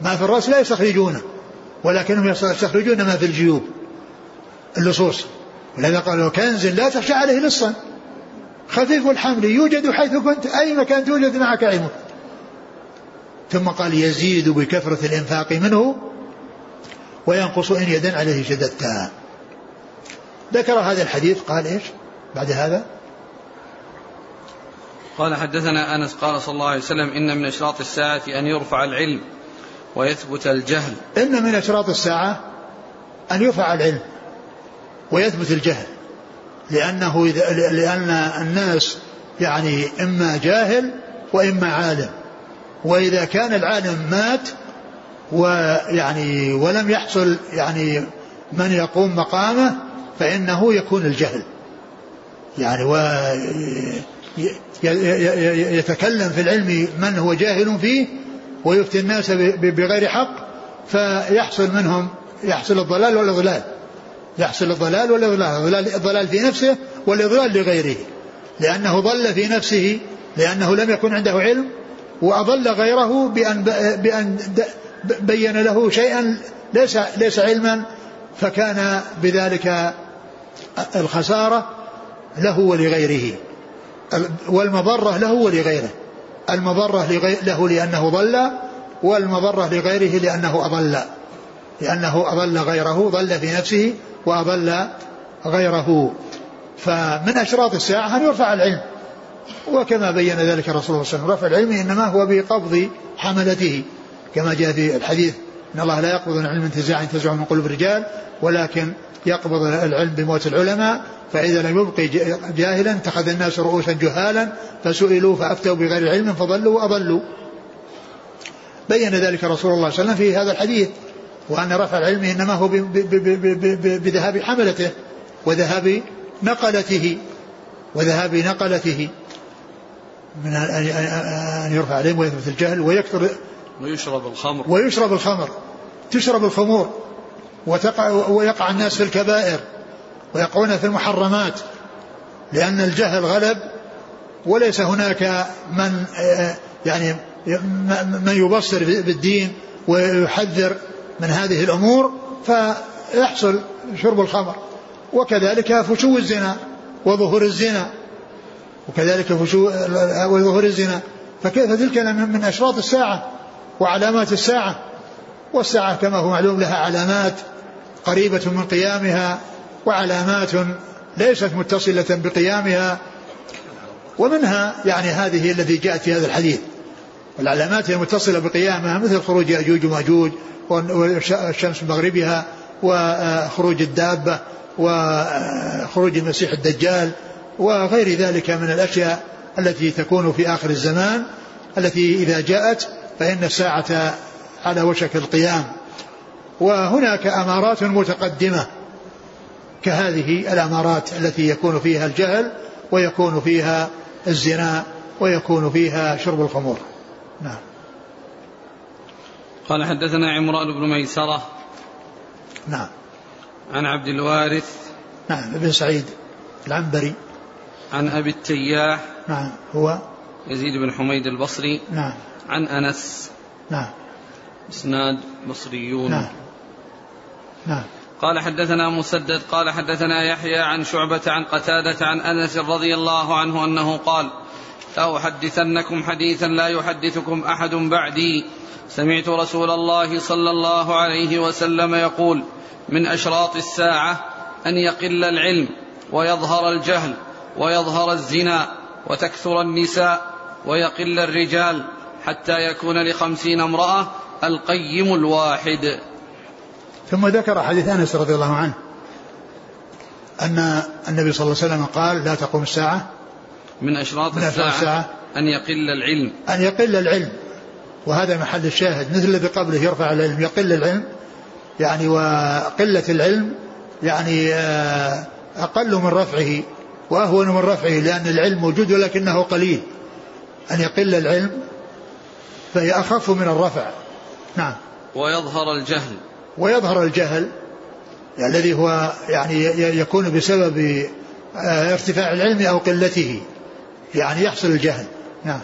ما في الرأس لا يستخرجونه ولكنهم يستخرجون ما في الجيوب اللصوص. ولهذا قالوا كنز لا تخشى عليه لصا. خفيف الحمل يوجد حيث كنت أي مكان توجد معك علمه ثم قال يزيد بكثرة الإنفاق منه وينقص إن يدا عليه شددتا ذكر هذا الحديث قال إيش؟ بعد هذا. قال حدثنا أنس قال صلى الله عليه وسلم إن من أشراط الساعة أن يرفع العلم. ويثبت الجهل. إن من أشراط الساعة أن يرفع العلم ويثبت الجهل لأنه لأن الناس يعني إما جاهل وإما عالم. وإذا كان العالم مات ويعني ولم يحصل يعني من يقوم مقامه فإنه يكون الجهل. يعني ويتكلم في العلم من هو جاهل فيه ويفتي الناس بغير حق فيحصل منهم يحصل الضلال والإضلال يحصل الضلال والإضلال الضلال في نفسه والإضلال لغيره. لأنه ضل في نفسه لأنه لم يكن عنده علم وأضل غيره بأن بأن بين له شيئا ليس ليس علما فكان بذلك الخسارة له ولغيره. والمضرة له ولغيره. المضرة له لأنه ضل والمضرة لغيره لأنه أضل. لأنه أضل غيره ضل في نفسه وأضل غيره. فمن أشراط الساعة أن يرفع العلم. وكما بين ذلك الرسول صلى الله عليه وسلم رفع العلم إنما هو بقبض حملته كما جاء في الحديث إن الله لا يقبض العلم انتزاعا ينتزعه من قلوب الرجال ولكن يقبض العلم بموت العلماء فإذا لم يبقي جاهلا اتخذ الناس رؤوسا جهالا فسئلوا فأفتوا بغير علم فضلوا وأضلوا. بين ذلك رسول الله صلى الله عليه وسلم في هذا الحديث وأن رفع العلم إنما هو بذهاب حملته وذهاب نقلته وذهاب نقلته. من أن يرفع العلم ويثبت الجهل ويكثر ويشرب الخمر. ويشرب الخمر. تشرب الخمور. وتقع ويقع الناس في الكبائر. ويقعون في المحرمات. لأن الجهل غلب. وليس هناك من يعني من يبصر بالدين ويحذر من هذه الأمور فيحصل شرب الخمر. وكذلك فشو الزنا وظهور الزنا. وكذلك فشو وظهور الزنا. فكيف تلك من أشراط الساعة؟ وعلامات الساعة والساعة كما هو معلوم لها علامات قريبة من قيامها وعلامات ليست متصلة بقيامها ومنها يعني هذه التي جاءت في هذا الحديث. والعلامات المتصلة بقيامها مثل خروج يأجوج ومأجوج والشمس مغربها وخروج الدابة وخروج المسيح الدجال وغير ذلك من الأشياء التي تكون في آخر الزمان التي إذا جاءت فإن الساعة على وشك القيام. وهناك أمارات متقدمة كهذه الأمارات التي يكون فيها الجهل ويكون فيها الزنا ويكون فيها شرب الخمور. نعم. قال حدثنا عمران بن ميسرة. نعم. عن عبد الوارث. نعم ابن سعيد العنبري. عن أبي التياح. نعم هو يزيد بن حميد البصري. نعم. عن أنس. نعم. إسناد بصريون نعم. نعم. قال حدثنا مسدد قال حدثنا يحيى عن شعبة عن قتادة عن أنس رضي الله عنه أنه قال لأحدثنكم حديثا لا يحدثكم أحد بعدي. سمعت رسول الله صلى الله عليه وسلم يقول من أشراط الساعة أن يقل العلم ويظهر الجهل ويظهر الزنا وتكثر النساء ويقل الرجال حتى يكون لخمسين امرأة القيم الواحد. ثم ذكر حديث أنس رضي الله عنه أن النبي صلى الله عليه وسلم قال لا تقوم الساعة. من أشراط الساعة, الساعة. أن يقل العلم. أن يقل العلم. وهذا محل الشاهد. مثل الذي قبله يرفع العلم يقل العلم. يعني وقلة العلم يعني آه، أقل من رفعه وأهون من رفعه لأن العلم موجود ولكنه قليل. أن يقل العلم فهي أخف من الرفع. نعم. ويظهر الجهل. ويظهر الجهل الذي هو يعني يكون بسبب آه، ارتفاع العلم أو قلته. يعني يحصل الجهل. نعم.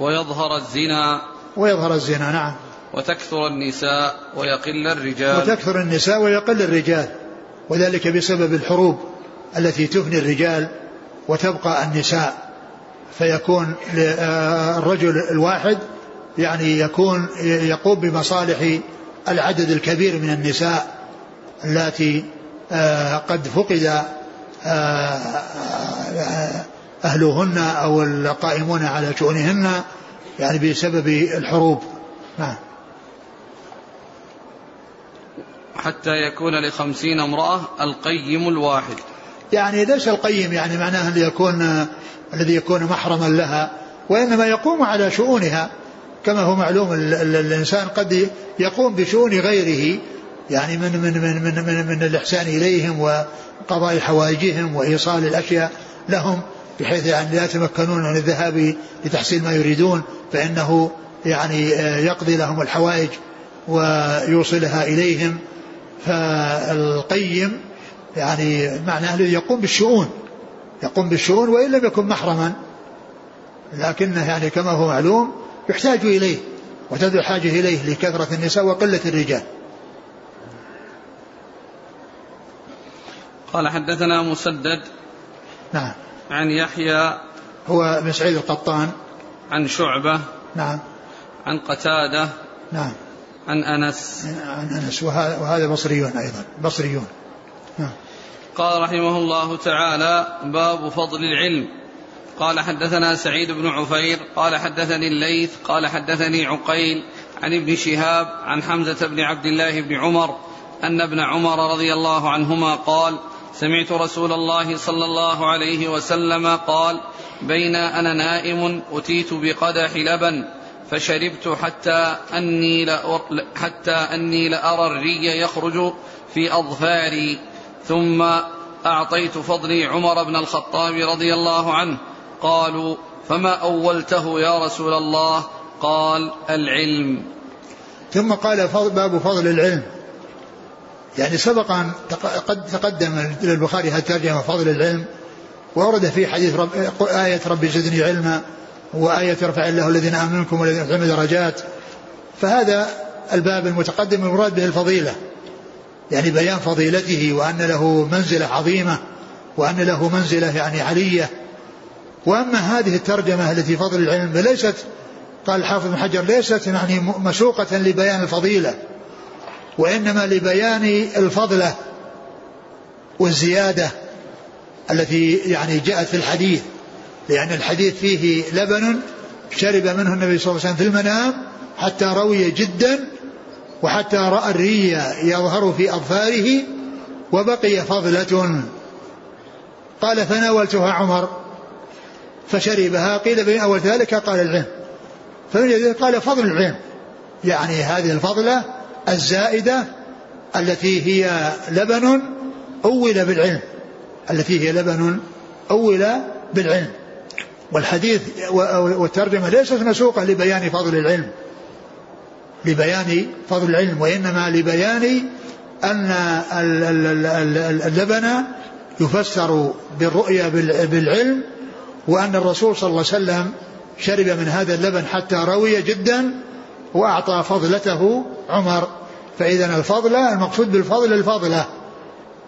ويظهر الزنا. ويظهر الزنا نعم. وتكثر النساء ويقل الرجال. وتكثر النساء ويقل الرجال. وذلك بسبب الحروب التي تفني الرجال وتبقى النساء. فيكون آه، الرجل الواحد يعني يكون يقوم بمصالح العدد الكبير من النساء اللاتي آه، قد فقد آه، أهلهن أو القائمون على شؤونهن يعني بسبب الحروب. نعم. حتى يكون لخمسين امرأة القيم الواحد. يعني ليس القيم يعني معناه الذي يكون الذي يكون محرما لها وإنما يقوم على شؤونها. كما هو معلوم الإنسان قد يقوم بشؤون غيره يعني من من من من من, من الإحسان إليهم وقضاء حوائجهم وإيصال الأشياء لهم بحيث يعني لا يتمكنون من الذهاب لتحصيل ما يريدون فإنه يعني يقضي لهم الحوائج ويوصلها إليهم. فالقيم يعني معناه الذي يقوم بالشؤون يقوم بالشؤون وإن لم يكن محرما لكنه يعني كما هو معلوم يحتاج إليه وتدعو الحاجة إليه لكثرة النساء وقلة الرجال. قال حدثنا مسدد نعم. عن يحيى هو بن سعيد القطان. عن شعبة نعم. عن قتادة نعم. عن أنس. عن أنس. وهذا, وهذا بصريون أيضا. بصريون. نعم. قال رحمه الله تعالى باب فضل العلم. قال حدثنا سعيد بن عفير قال حدثني الليث قال حدثني عقيل عن ابن شهاب عن حمزة بن عبد الله بن عمر أن ابن عمر رضي الله عنهما قال سمعت رسول الله صلى الله عليه وسلم قال بين أنا نائم أتيت بقدح لبن فشربت حتى أني حتى أني لأرى الري يخرج في أظفاري ثم أعطيت فضلي عمر بن الخطاب رضي الله عنه قالوا فما أولته يا رسول الله؟ قال العلم. ثم قال باب فضل العلم. يعني سبق أن قد تقدم للبخاري هذه الترجمة فضل العلم؟ وورد في حديث رب آية ربي زدني علما وآية رفع الله الذين آمنوا منكم والذين درجات. فهذا الباب المتقدم المراد به الفضيلة. يعني بيان فضيلته وأن له منزلة عظيمة وأن له منزلة يعني علية وأما هذه الترجمة التي فضل العلم ليست قال الحافظ بن حجر ليست يعني مسوقة لبيان الفضيلة وإنما لبيان الفضلة والزيادة التي يعني جاءت في الحديث لأن الحديث فيه لبن شرب منه النبي صلى الله عليه وسلم في المنام حتى روي جدا وحتى رأى الري يظهر في أظفاره وبقي فضلة. قال فناولتها عمر فشربها قيل بين أول ذلك؟ قال العلم. فمن قال فضل العلم. يعني هذه الفضلة الزائدة التي هي لبن أول بالعلم. التي هي لبن أول بالعلم. والحديث والترجمة ليست مسوقة لبيان فضل العلم. لبيان فضل العلم وإنما لبيان أن اللبن يفسر بالرؤيا بالعلم وأن الرسول صلى الله عليه وسلم شرب من هذا اللبن حتى روي جدا وأعطى فضلته عمر. فإذا الفضل المقصود بالفضل الفضلة.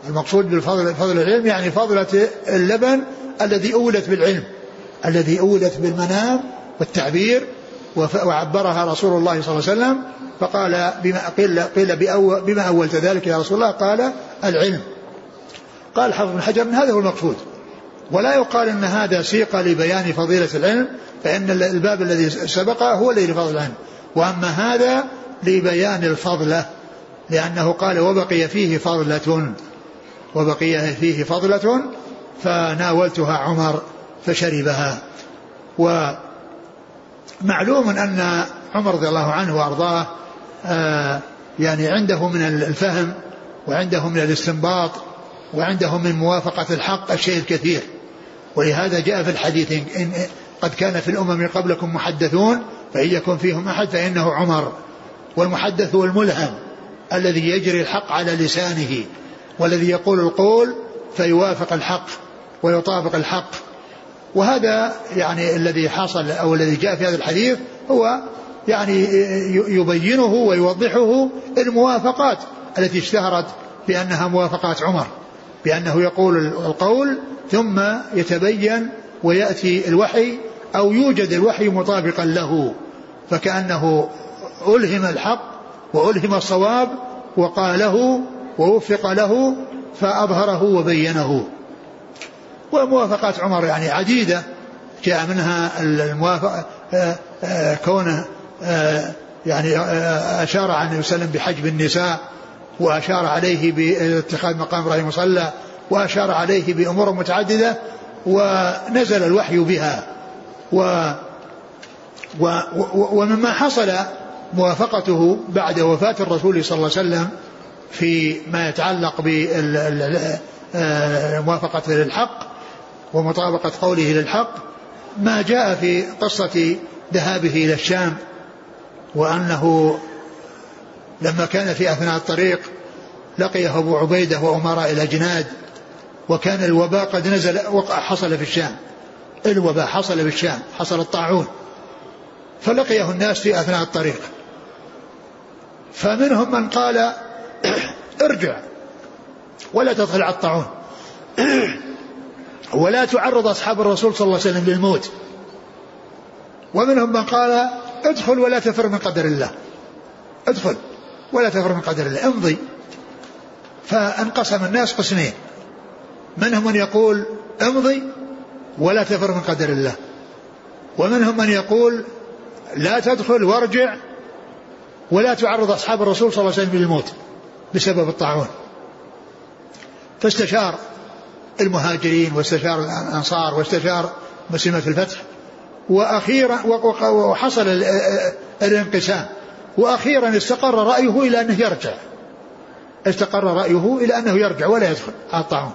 المقصود بالفضل فضل العلم يعني فضلة اللبن الذي أولت بالعلم الذي أولت بالمنام والتعبير وعبرها رسول الله صلى الله عليه وسلم. فقال بما قيل قيل بما أولت ذلك يا رسول الله؟ قال العلم. قال حفظ بن حجر هذا هو المقصود. ولا يقال إن هذا سيق لبيان فضيلة العلم فإن الباب الذي سبق هو الذي لفضل العلم. وأما هذا لبيان الفضلة لأنه قال وبقي فيه فضلة. وبقي فيه فضلة فناولتها عمر فشربها. ومعلوم أن عمر رضي الله عنه وأرضاه آه، يعني عنده من الفهم وعنده من الاستنباط وعنده من موافقة الحق الشيء الكثير. ولهذا جاء في الحديث إن قد كان في الأمم قبلكم محدثون فإن يكن فيهم أحد فإنه عمر. والمحدث هو الملهم الذي يجري الحق على لسانه والذي يقول القول فيوافق الحق ويطابق الحق. وهذا يعني الذي حصل أو الذي جاء في هذا الحديث هو يعني يبينه ويوضحه الموافقات التي اشتهرت بأنها موافقات عمر. بأنه يقول القول ثم يتبين ويأتي الوحي أو يوجد الوحي مطابقا له فكأنه ألهم الحق وألهم الصواب وقاله ووفق له فأظهره وبينه. وموافقات عمر يعني عديدة جاء منها الموافقة آه، آه، كونه آه، يعني أشار عن وسلم بحجب النساء وأشار عليه باتخاذ مقام إبراهيم مصلى وأشار عليه بأمور متعددة ونزل الوحي بها. و ومما حصل موافقته بعد وفاة الرسول صلى الله عليه وسلم في ما يتعلق بموافقته للحق ومطابقة قوله للحق ما جاء في قصة ذهابه إلى الشام وأنه لما كان في أثناء الطريق لقيه أبو عبيدة وأمراء الأجناد وكان الوباء قد نزل وقع حصل في الشام. الوباء حصل في الشام حصل الطاعون. فلقيه الناس في أثناء الطريق. فمنهم من قال ارجع ولا تدخل على الطاعون. ولا تعرض أصحاب الرسول صلى الله عليه وسلم للموت. ومنهم من قال ادخل ولا تفر من قدر الله. ادخل. ولا تفر من قدر الله. امضي فانقسم الناس قسمين. منهم من يقول امضي ولا تفر من قدر الله. ومنهم من يقول لا تدخل وارجع ولا تعرض أصحاب الرسول صلى الله عليه وسلم للموت بسبب الطاعون. فاستشار المهاجرين واستشار الأنصار واستشار مسلمة الفتح. وأخيرا وحصل الانقسام. وأخيرا استقر رأيه إلى أنه يرجع. استقر رأيه إلى أنه يرجع ولا يدخل الطاعون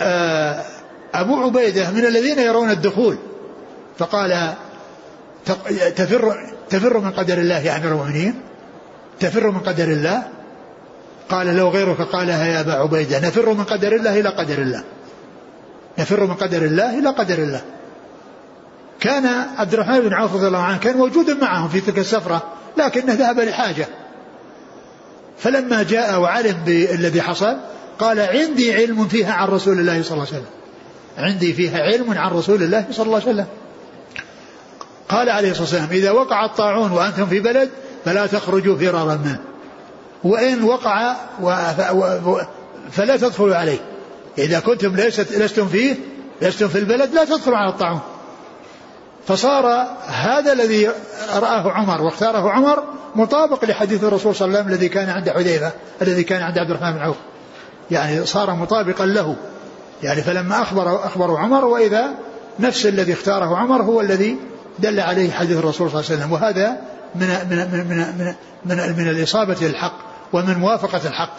آه، أبو عبيدة من الذين يرون الدخول فقال تفر تفر من قدر الله يا أمير المؤمنين؟ تفر من قدر الله؟ قال لو غيرك قالها يا أبا عبيدة نفر من قدر الله إلى قدر الله. نفر من قدر الله إلى قدر الله. كان عبد الرحمن بن عوف رضي الله عنه كان موجودا معهم في تلك السفرة لكنه ذهب لحاجة. فلما جاء وعلم بالذي حصل قال عندي علم فيها عن رسول الله صلى الله عليه وسلم. عندي فيها علم عن رسول الله صلى الله عليه وسلم. قال عليه الصلاة والسلام إذا وقع الطاعون وأنتم في بلد فلا تخرجوا فرارا منه. وإن وقع فلا تدخلوا عليه. إذا كنتم ليست لستم فيه لستم في البلد لا تدخلوا على الطاعون. فصار هذا الذي رآه عمر واختاره عمر مطابق لحديث الرسول صلى الله عليه وسلم الذي كان عند حذيفة الذي كان عند عبد الرحمن بن عوف. يعني صار مطابقا له. يعني فلما أخبر أخبروا عمر وإذا نفس الذي اختاره عمر هو الذي دل عليه حديث الرسول صلى الله عليه وسلم. وهذا من من من من من, من, من الإصابة للحق ومن موافقة الحق.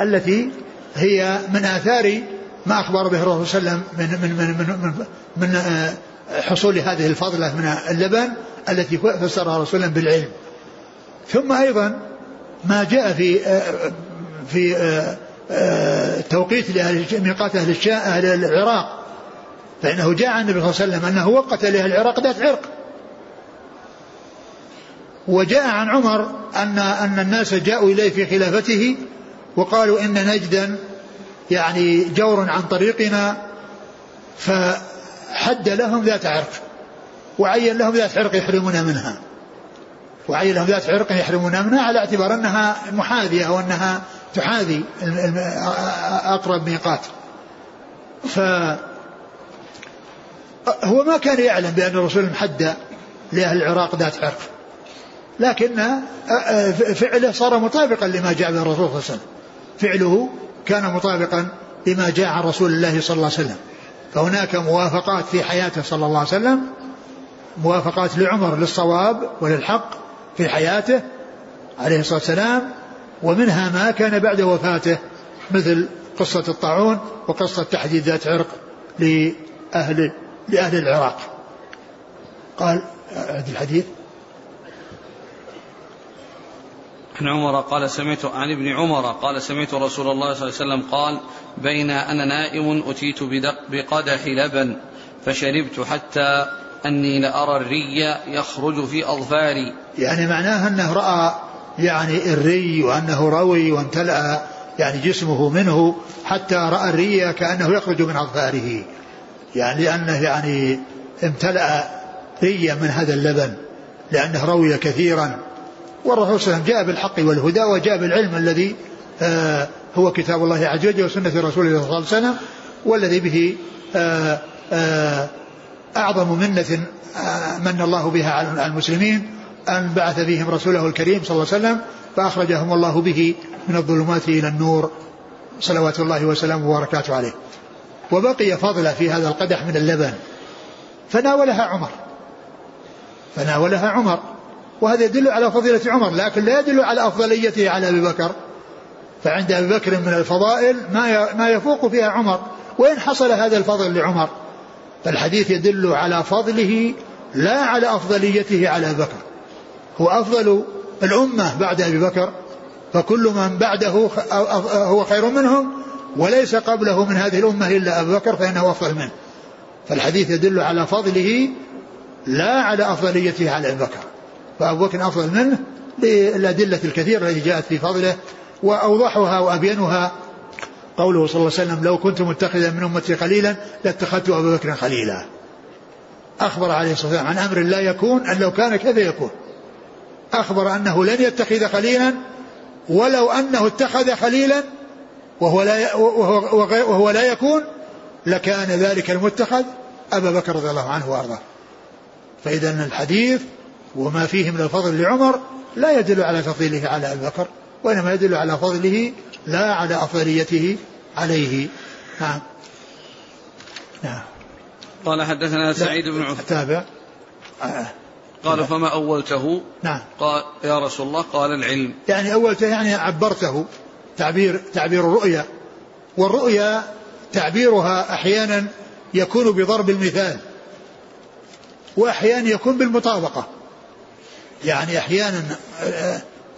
التي هي من آثار ما أخبر به الرسول صلى الله عليه وسلم من من من من, من, من آه، حصول هذه الفضلة من اللبن التي فسرها رسول الله بالعلم. ثم أيضا ما جاء في في توقيت لأهل ميقات أهل أهل العراق. فإنه جاء عن النبي صلى الله عليه وسلم أنه وقت لأهل العراق ذات عرق. وجاء عن عمر أن أن الناس جاءوا إليه في خلافته وقالوا إن نجدا يعني جور عن طريقنا. فحد لهم ذات عرق وعين لهم ذات عرق يحرمون منها. وعين لهم ذات عرق يحرمون منها على اعتبار أنها محاذية أو أنها تحاذي أقرب ميقات. ف هو ما كان يعلم بأن الرسول محد لأهل العراق ذات عرق. لكن فعله صار مطابقا لما جاء به الرسول صلى الله عليه وسلم. فعله كان مطابقا لما جاء عن رسول الله صلى الله عليه وسلم. فهناك موافقات في حياته صلى الله عليه وسلم موافقات لعمر للصواب وللحق في حياته عليه الصلاة والسلام ومنها ما كان بعد وفاته مثل قصة الطاعون وقصة تحديد ذات عرق لأهل لأهل العراق. قال أعد الحديث؟ عن عمر قال سمعت عن ابن عمر قال سمعت رسول الله صلى الله عليه وسلم قال بين أنا نائم أتيت بقدح لبن فشربت حتى أني لأرى الري يخرج في أظفاري. يعني معناه أنه رأى يعني الري وأنه روي وامتلأ يعني جسمه منه حتى رأى الري كأنه يخرج من أظفاره. يعني لأنه يعني امتلأ ريا من هذا اللبن لأنه روي كثيرا. والرسول صلى الله عليه وسلم جاء بالحق والهدى وجاء بالعلم الذي آه هو كتاب الله عز وجل وسنة رسوله صلى الله عليه وسلم والذي به آه آه أعظم منة من الله بها على المسلمين أن بعث فيهم رسوله الكريم صلى الله عليه وسلم فأخرجهم الله به من الظلمات إلى النور. صلوات الله وسلامه وبركاته عليه. وبقي فضل في هذا القدح من اللبن. فناولها عمر. فناولها عمر. وهذا يدل على فضيلة عمر لكن لا يدل على أفضليته على أبي بكر. فعند أبي بكر من الفضائل ما ما يفوق فيها عمر. وإن حصل هذا الفضل لعمر فالحديث يدل على فضله لا على أفضليته على أبي بكر. هو أفضل الأمة بعد أبي بكر فكل من بعده هو خير منهم وليس قبله من هذه الأمة إلا أبو بكر فإنه أفضل منه. فالحديث يدل على فضله لا على أفضليته على أبي بكر. فأبو بكر أفضل منه بالأدلة الكثيرة التي جاءت في فضله وأوضحها وأبينها قوله صلى الله عليه وسلم لو كنت متخذا من أمتي خليلا لاتخذت أبا بكر خليلا. أخبر عليه الصلاة والسلام عن أمر لا يكون أن لو كان كذا يكون؟ أخبر أنه لن يتخذ خليلا ولو أنه اتخذ خليلا وهو لا وهو, وهو لا يكون لكان ذلك المتخذ أبا بكر رضي الله عنه وأرضاه. فإذا الحديث وما فيه من الفضل لعمر لا يدل على تفضيله على أبي بكر وإنما يدل على فضله لا على أفضليته عليه. نعم. نعم. قال حدثنا سعيد بن عثمان تابع قال فما أولته؟ نعم. قال يا رسول الله قال العلم. يعني أولته يعني عبرته تعبير تعبير الرؤيا. والرؤيا تعبيرها أحيانا يكون بضرب المثال وأحيانا يكون بالمطابقة. يعني أحيانا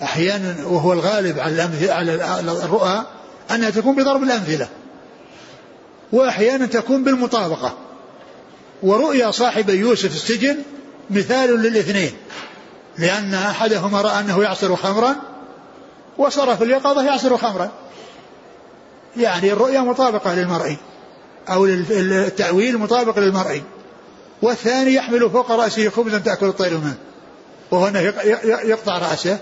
أحيانا وهو الغالب على على الرؤى أنها تكون بضرب الأمثلة وأحيانا تكون بالمطابقة. ورؤيا صاحب يوسف السجن مثال للاثنين لأن أحدهما رأى أنه يعصر خمرا وصار في اليقظة يعصر خمرا. يعني الرؤيا مطابقة للمرئي أو التأويل مطابق للمرئي والثاني يحمل فوق رأسه خبزا تأكل الطير منه. وهو أنه يقطع رأسه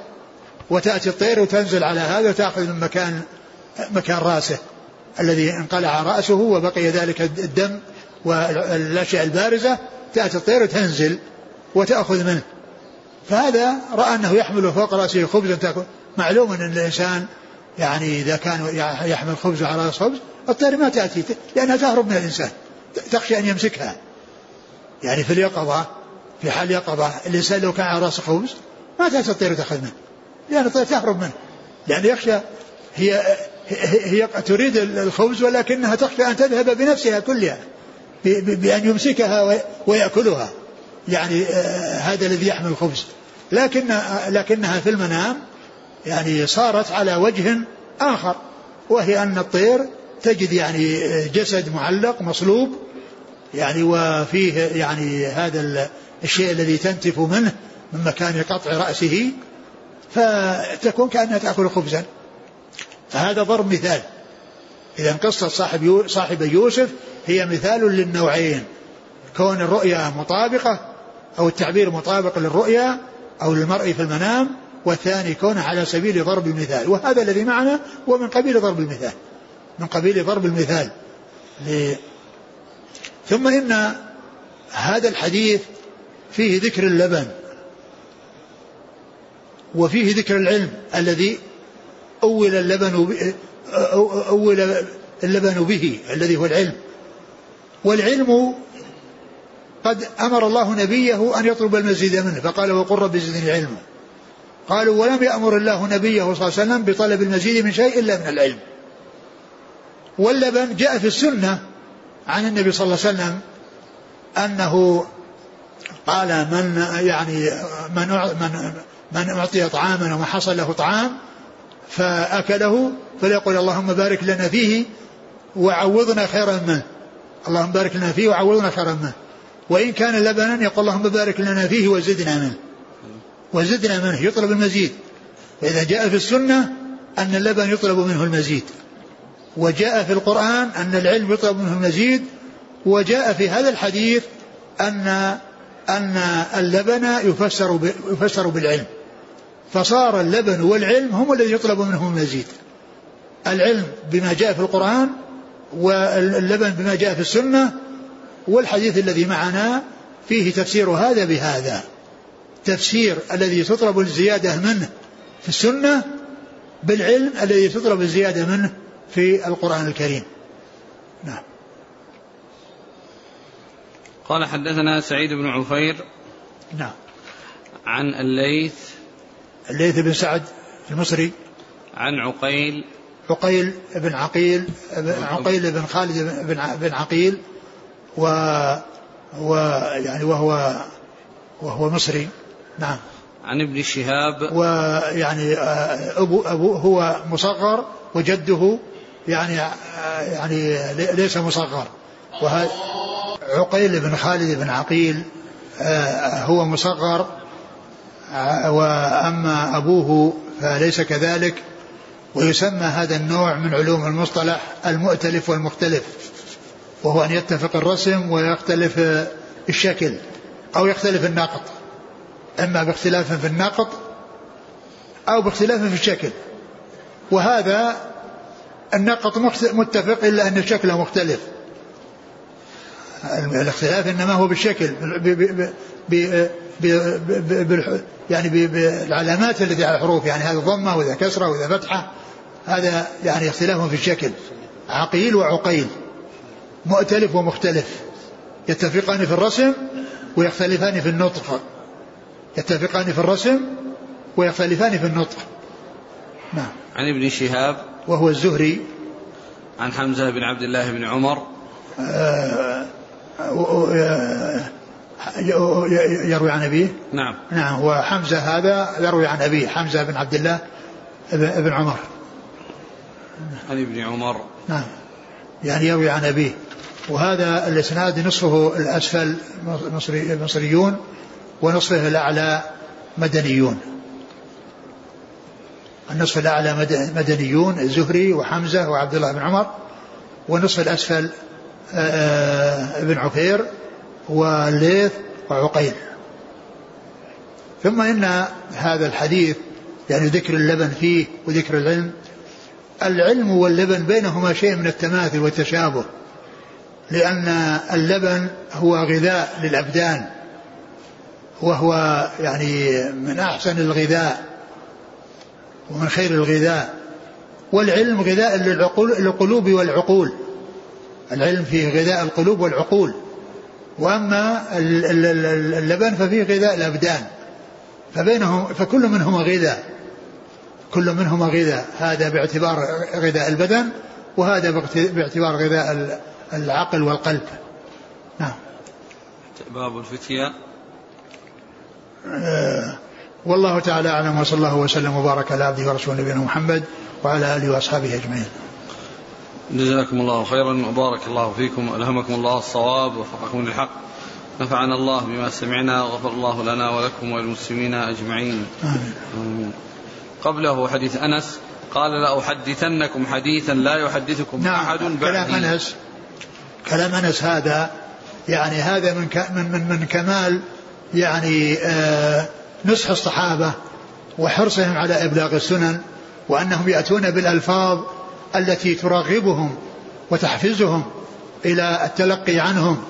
وتأتي الطير وتنزل على هذا وتأخذ من مكان مكان رأسه الذي انقلع رأسه وبقي ذلك الدم والأشياء البارزة. تأتي الطير وتنزل وتأخذ منه. فهذا رأى أنه يحمل فوق رأسه خبزا تأكل معلوم أن الإنسان يعني إذا كان يحمل خبز على رأس خبز الطير ما تأتي لأنها تهرب من الإنسان تخشى أن يمسكها. يعني في اليقظة في حال يقظة الإنسان لو كان على رأس خبز ما الطير تأخذ منه. لأن الطير تهرب منه. لأن يخشى هي هي تريد الخبز ولكنها تخشى أن تذهب بنفسها كلها بأن يمسكها ويأكلها. يعني آه، هذا الذي يحمل الخبز. لكن لكنها في المنام يعني صارت على وجه آخر وهي أن الطير تجد يعني جسد معلق مصلوب يعني وفيه يعني هذا الشيء الذي تنتف منه من مكان قطع رأسه فتكون كأنها تأكل خبزا. فهذا ضرب مثال. إذا قصة صاحب يو صاحب يوسف هي مثال للنوعين. كون الرؤيا مطابقة أو التعبير مطابق للرؤيا أو للمرء في المنام والثاني كونه على سبيل ضرب المثال. وهذا الذي معنا هو من قبيل ضرب المثال. من قبيل ضرب المثال. ثم إن هذا الحديث فيه ذكر اللبن وفيه ذكر العلم الذي أول اللبن أول اللبن به الذي هو العلم. والعلم قد أمر الله نبيه أن يطلب المزيد منه فقال وقل رب زدني علما. قالوا ولم يأمر الله نبيه صلى الله عليه وسلم بطلب المزيد من شيء إلا من العلم. واللبن جاء في السنة عن النبي صلى الله عليه وسلم أنه قال من يعني من من من أعطي طعاما وما حصل له طعام فأكله فليقول اللهم بارك لنا فيه وعوضنا خيرا منه. اللهم بارك لنا فيه وعوضنا خيرا منه. وإن كان لبنا يقول اللهم بارك لنا فيه وزدنا منه. وزدنا منه يطلب المزيد. فإذا جاء في السنة أن اللبن يطلب منه المزيد. وجاء في القرآن أن العلم يطلب منه المزيد. وجاء في هذا الحديث أن أن اللبن يفسر يفسر بالعلم. فصار اللبن والعلم هم الذي يطلب منهم المزيد. العلم بما جاء في القرآن واللبن بما جاء في السنة والحديث الذي معنا فيه تفسير هذا بهذا. تفسير الذي تطلب الزيادة منه في السنة بالعلم الذي تطلب الزيادة منه في القرآن الكريم. نعم. قال حدثنا سعيد بن عفير نعم. عن الليث الليث بن سعد المصري. عن عقيل. عقيل بن عقيل عقيل. بن خالد بن عقيل و و يعني وهو وهو مصري. نعم. عن ابن شهاب. ويعني آه، أبو أبو هو مصغر وجده يعني آه، يعني ليس مصغر. وهذا عقيل بن خالد بن عقيل آه، هو مصغر وأما أبوه فليس كذلك ويسمى هذا النوع من علوم المصطلح المؤتلف والمختلف وهو أن يتفق الرسم ويختلف الشكل أو يختلف النقط إما باختلاف في النقط أو باختلاف في الشكل وهذا النقط متفق إلا أن الشكل مختلف. الاختلاف إنما هو بالشكل ب ب ب ب يعني بالعلامات التي على الحروف يعني هذا ضمة وإذا كسرة وإذا فتحة هذا يعني اختلاف في الشكل. عقيل وعقيل مؤتلف ومختلف يتفقان في الرسم ويختلفان في النطق. يتفقان في الرسم ويختلفان في النطق. نعم. عن ابن شهاب. وهو الزهري. عن حمزة بن عبد الله بن عمر. آه، يروي عن أبيه؟ نعم. نعم وحمزة هذا يروي عن أبيه حمزة بن عبد الله بن عمر. عن ابن عمر. نعم يعني يروي عن أبيه. وهذا الإسناد نصفه الأسفل مصري مصريون ونصفه الأعلى مدنيون. النصف الأعلى مدنيون الزهري وحمزة وعبد الله بن عمر والنصف الأسفل ابن عفير والليث وعقيل. ثم إن هذا الحديث يعني ذكر اللبن فيه وذكر العلم العلم واللبن بينهما شيء من التماثل والتشابه لأن اللبن هو غذاء للأبدان وهو يعني من أحسن الغذاء ومن خير الغذاء والعلم غذاء للقلوب والعقول. العلم فيه غذاء القلوب والعقول. وأما اللبن ففيه غذاء الأبدان. فبينهم فكل منهما غذاء. كل منهما غذاء. هذا باعتبار غذاء البدن وهذا باعتبار غذاء العقل والقلب. نعم. باب الفتية. آه والله تعالى أعلم وصلى الله وسلم وبارك على عبده ورسوله نبينا محمد وعلى آله وأصحابه أجمعين. جزاكم الله خيرا وبارك الله فيكم الهمكم الله الصواب ووفقكم للحق. نفعنا الله بما سمعنا وغفر الله لنا ولكم وللمسلمين أجمعين. آمين. قبله حديث أنس قال لأحدثنكم حديثا لا يحدثكم نعم أحد بعدي كلام أنس كلام أنس هذا يعني هذا من من من, من كمال يعني آه نصح الصحابة وحرصهم على إبلاغ السنن وأنهم يأتون بالألفاظ التي ترغبهم وتحفزهم إلى التلقي عنهم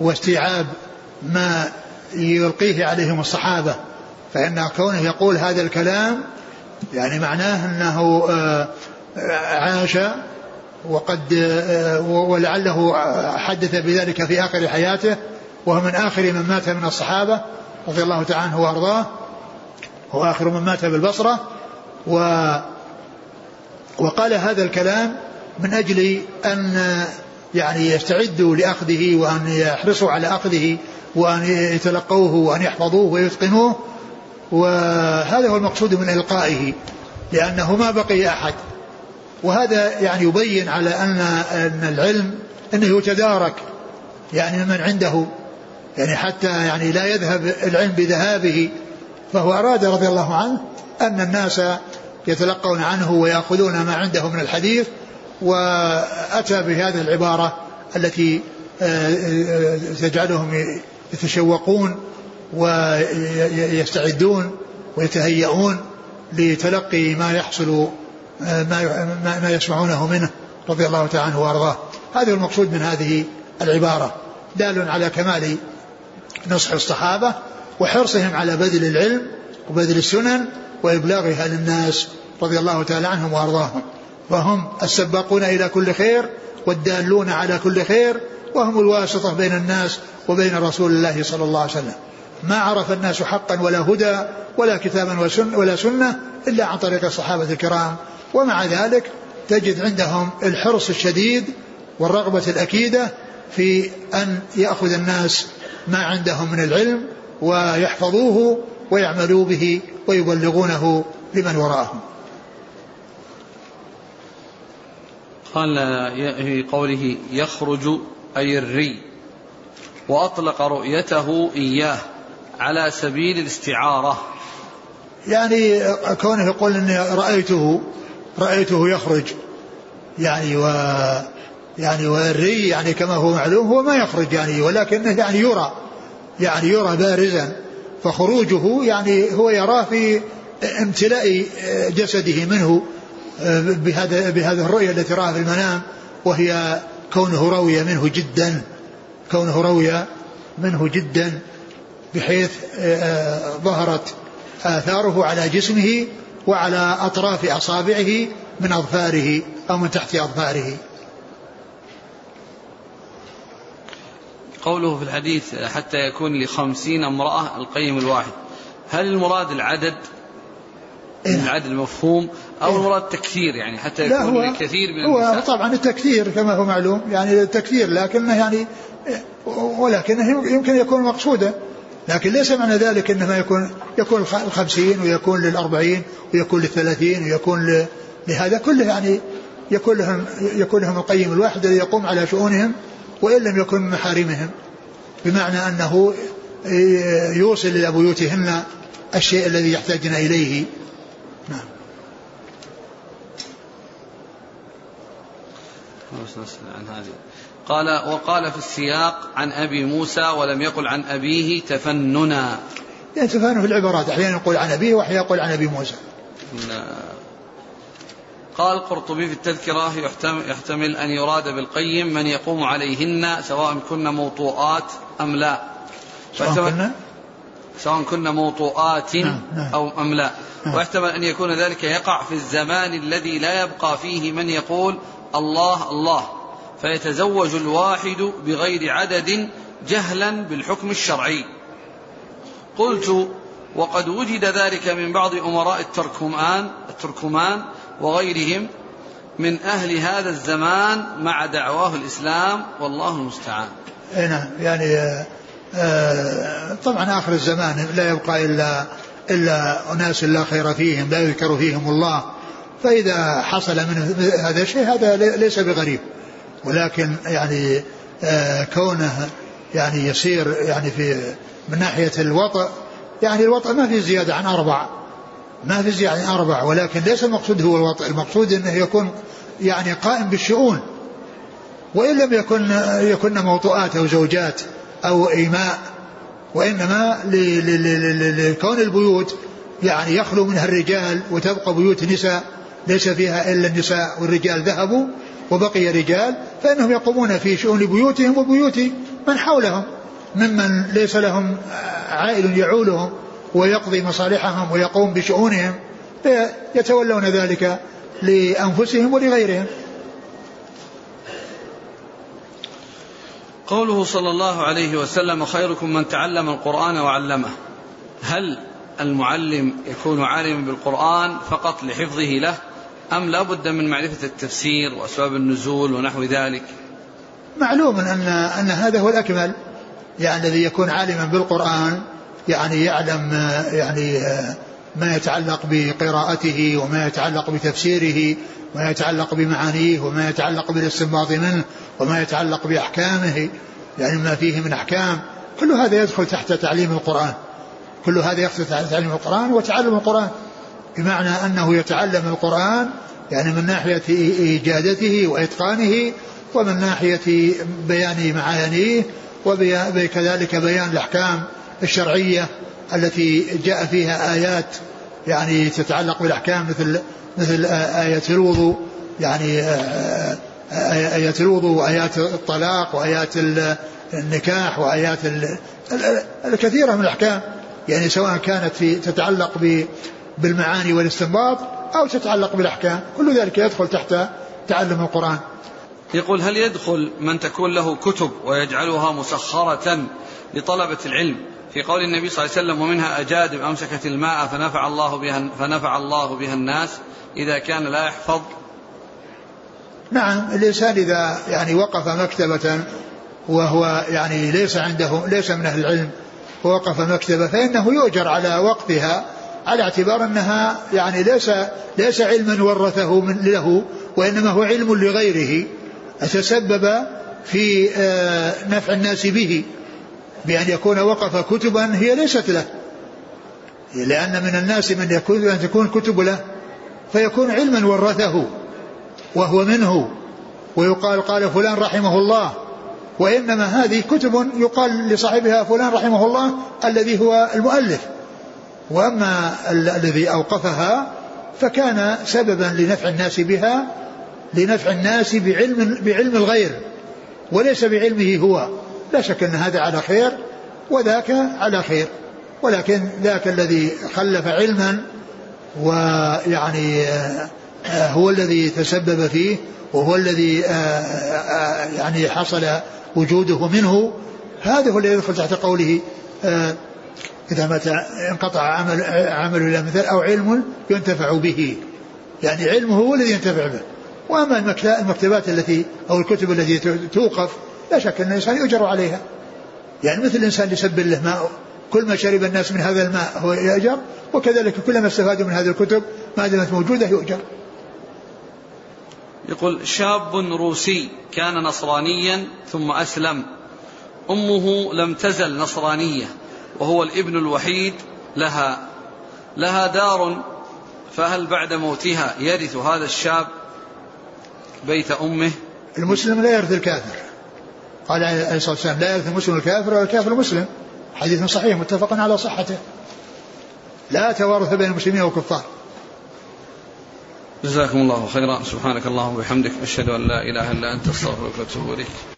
واستيعاب ما يلقيه عليهم الصحابة. فإن كونه يقول هذا الكلام يعني معناه أنه آه، عاش وقد آه، ولعله حدث بذلك في آخر حياته وهو من آخر من مات من الصحابة رضي الله تعالى عنه وأرضاه هو اخر من مات بالبصرة و وقال هذا الكلام من أجل أن يعني يستعدوا لأخذه وأن يحرصوا على أخذه وأن يتلقوه وأن يحفظوه ويتقنوه. وهذا هو المقصود من إلقائه لأنه ما بقي أحد. وهذا يعني يبين على أن أن العلم أنه يتدارك يعني من عنده. يعني حتى يعني لا يذهب العلم بذهابه. فهو أراد رضي الله عنه أن الناس يتلقون عنه ويأخذون ما عنده من الحديث وأتى بهذه العبارة التي آه، آه، تجعلهم يتشوقون ويستعدون ويتهيئون لتلقي ما يحصل آه، ما ما يسمعونه منه رضي الله تعالى عنه وأرضاه. هذا هو المقصود من هذه العبارة. دال على كمال نصح الصحابة وحرصهم على بذل العلم وبذل السنن وإبلاغها للناس رضي الله تعالى عنهم وأرضاهم. فهم السباقون إلى كل خير والدالون على كل خير وهم الواسطة بين الناس وبين رسول الله صلى الله عليه وسلم. ما عرف الناس حقا ولا هدى ولا كتابا ولا سنة إلا عن طريق الصحابة الكرام. ومع ذلك تجد عندهم الحرص الشديد والرغبة الأكيدة في أن يأخذ الناس ما عندهم من العلم ويحفظوه ويعملوا به ويبلغونه لمن وراءهم. قال في قوله يخرج أي الري وأطلق رؤيته إياه على سبيل الاستعارة. يعني كونه يقول إني رأيته رأيته يخرج. يعني و يعني والري يعني كما هو معلوم هو ما يخرج يعني ولكنه يعني يرى يعني يرى بارزا. فخروجه يعني هو يراه في امتلاء جسده منه بهذا بهذه الرؤية التي رآها في المنام وهي كونه روي منه جدا كونه روي منه جدا بحيث آه، ظهرت آثاره على جسمه وعلى أطراف أصابعه من أظفاره أو من تحت أظفاره. قوله في الحديث حتى يكون لخمسين امرأة القيم الواحد هل المراد العدد إيه؟ العدد المفهوم أو إيه؟ المراد التكثير يعني حتى يكون لا هو كثير من هو النساء طبعا التكثير كما هو معلوم يعني التكثير لكنه يعني ولكنه يمكن يكون مقصودا لكن ليس معنى ذلك إنما يكون يكون الخمسين ويكون للأربعين ويكون للثلاثين ويكون لهذا كله يعني يكون لهم يكون لهم القيم الواحد الذي يقوم على شؤونهم وإن لم يكن من محارمهم بمعنى أنه يوصل إلى بيوتهن الشيء الذي يحتاجن إليه. نعم. عن هذه. قال وقال في السياق عن أبي موسى ولم يقل عن أبيه تفننا. يعني تفنن في العبارات أحيانا يقول عن أبيه وأحيانا يقول عن أبي موسى. قال القرطبي في التذكرة يحتمل أن يراد بالقيم من يقوم عليهن سواء كن موطوءات أم لا. سواء كن؟ سواء كن موطوءات نعم نعم. أو أم لا. نعم. ويحتمل أن يكون ذلك يقع في الزمان الذي لا يبقى فيه من يقول الله الله. فيتزوج الواحد بغير عدد جهلا بالحكم الشرعي. قلت وقد وجد ذلك من بعض أمراء التركمان التركمان وغيرهم من أهل هذا الزمان مع دعواه الإسلام والله المستعان. نعم يعني آه طبعا آخر الزمان لا يبقى إلا إلا أناس لا خير فيهم لا يذكر فيهم الله. فإذا حصل من هذا الشيء هذا ليس بغريب. ولكن يعني آه كونه يعني يصير يعني في من ناحية الوطأ يعني الوطأ ما في زيادة عن أربع ما زيادة عن أربع ولكن ليس المقصود هو الوطأ المقصود أنه يكون يعني قائم بالشؤون. وإن لم يكن يكن موطئات أو زوجات أو إيماء وإنما لكون البيوت يعني يخلو منها الرجال وتبقى بيوت نساء ليس فيها إلا النساء والرجال ذهبوا وبقي رجال فإنهم يقومون في شؤون بيوتهم وبيوت من حولهم ممن ليس لهم عائل يعولهم. ويقضي مصالحهم ويقوم بشؤونهم يتولون ذلك لأنفسهم ولغيرهم. قوله صلى الله عليه وسلم خيركم من تعلم القرآن وعلمه. هل المعلم يكون عالما بالقرآن فقط لحفظه له أم لا بد من معرفة التفسير وأسباب النزول ونحو ذلك؟ معلوم أن, أن هذا هو الأكمل يعني الذي يكون عالما بالقرآن يعني يعلم يعني ما يتعلق بقراءته وما يتعلق بتفسيره وما يتعلق بمعانيه وما يتعلق بالاستنباط منه وما يتعلق بأحكامه يعني ما فيه من أحكام. كل هذا يدخل تحت تعليم القرآن. كل هذا يدخل تحت تعليم القرآن وتعلم القرآن. بمعنى أنه يتعلم القرآن يعني من ناحية إيجادته وإتقانه ومن ناحية بيان معانيه وكذلك بيان الأحكام. الشرعية التي جاء فيها آيات يعني تتعلق بالأحكام مثل مثل آية الوضوء يعني آيات الوضوء وآيات الطلاق وآيات النكاح وآيات الكثيرة من الأحكام. يعني سواء كانت في تتعلق بالمعاني والاستنباط أو تتعلق بالأحكام. كل ذلك يدخل تحت تعلم القرآن. يقول هل يدخل من تكون له كتب ويجعلها مسخرة لطلبة العلم؟ في قول النبي صلى الله عليه وسلم ومنها أجادب أمسكت الماء فنفع الله بها فنفع الله بها الناس إذا كان لا يحفظ. نعم الإنسان إذا يعني وقف مكتبة وهو يعني ليس عنده ليس من أهل العلم ووقف مكتبة فإنه يؤجر على وقفها على اعتبار أنها يعني ليس ليس علما ورثه من له وإنما هو علم لغيره تسبب في آه، نفع الناس به. بأن يكون وقف كتبا هي ليست له. لأن من الناس من يكون أن تكون كتب له فيكون علما ورثه وهو منه ويقال قال فلان رحمه الله. وإنما هذه كتب يقال لصاحبها فلان رحمه الله الذي هو المؤلف. وأما الذي أوقفها فكان سببا لنفع الناس بها لنفع الناس بعلم بعلم الغير وليس بعلمه هو. لا شك أن هذا على خير وذاك على خير. ولكن ذاك الذي خلف علما ويعني آه، آه، هو الذي تسبب فيه وهو الذي آه، يعني حصل وجوده منه هذا هو الذي يدخل تحت قوله إذا متى انقطع عمل عمل إلى مثال أو علم ينتفع به. يعني علمه هو الذي ينتفع به. وأما المكتبات التي أو الكتب التي توقف لا شك أن الإنسان يؤجر عليها. يعني مثل الإنسان يسبل له ماء كل ما شرب الناس من هذا الماء هو يؤجر وكذلك كلما استفادوا من هذه الكتب ما دامت موجودة يؤجر. يقول شاب روسي كان نصرانيا ثم أسلم. أمه لم تزل نصرانية وهو الابن الوحيد لها. لها دار فهل بعد موتها يرث هذا الشاب بيت أمه؟ المسلم لا يرث الكافر. قال عليه الصلاة والسلام لا يرث المسلم الكافر ولا الكافر المسلم. حديث صحيح متفق على صحته. لا توارث بين المسلمين والكفار. جزاكم الله خيرا. سبحانك اللهم وبحمدك أشهد أن لا إله إلا أنت أستغفرك وأتوب إليك.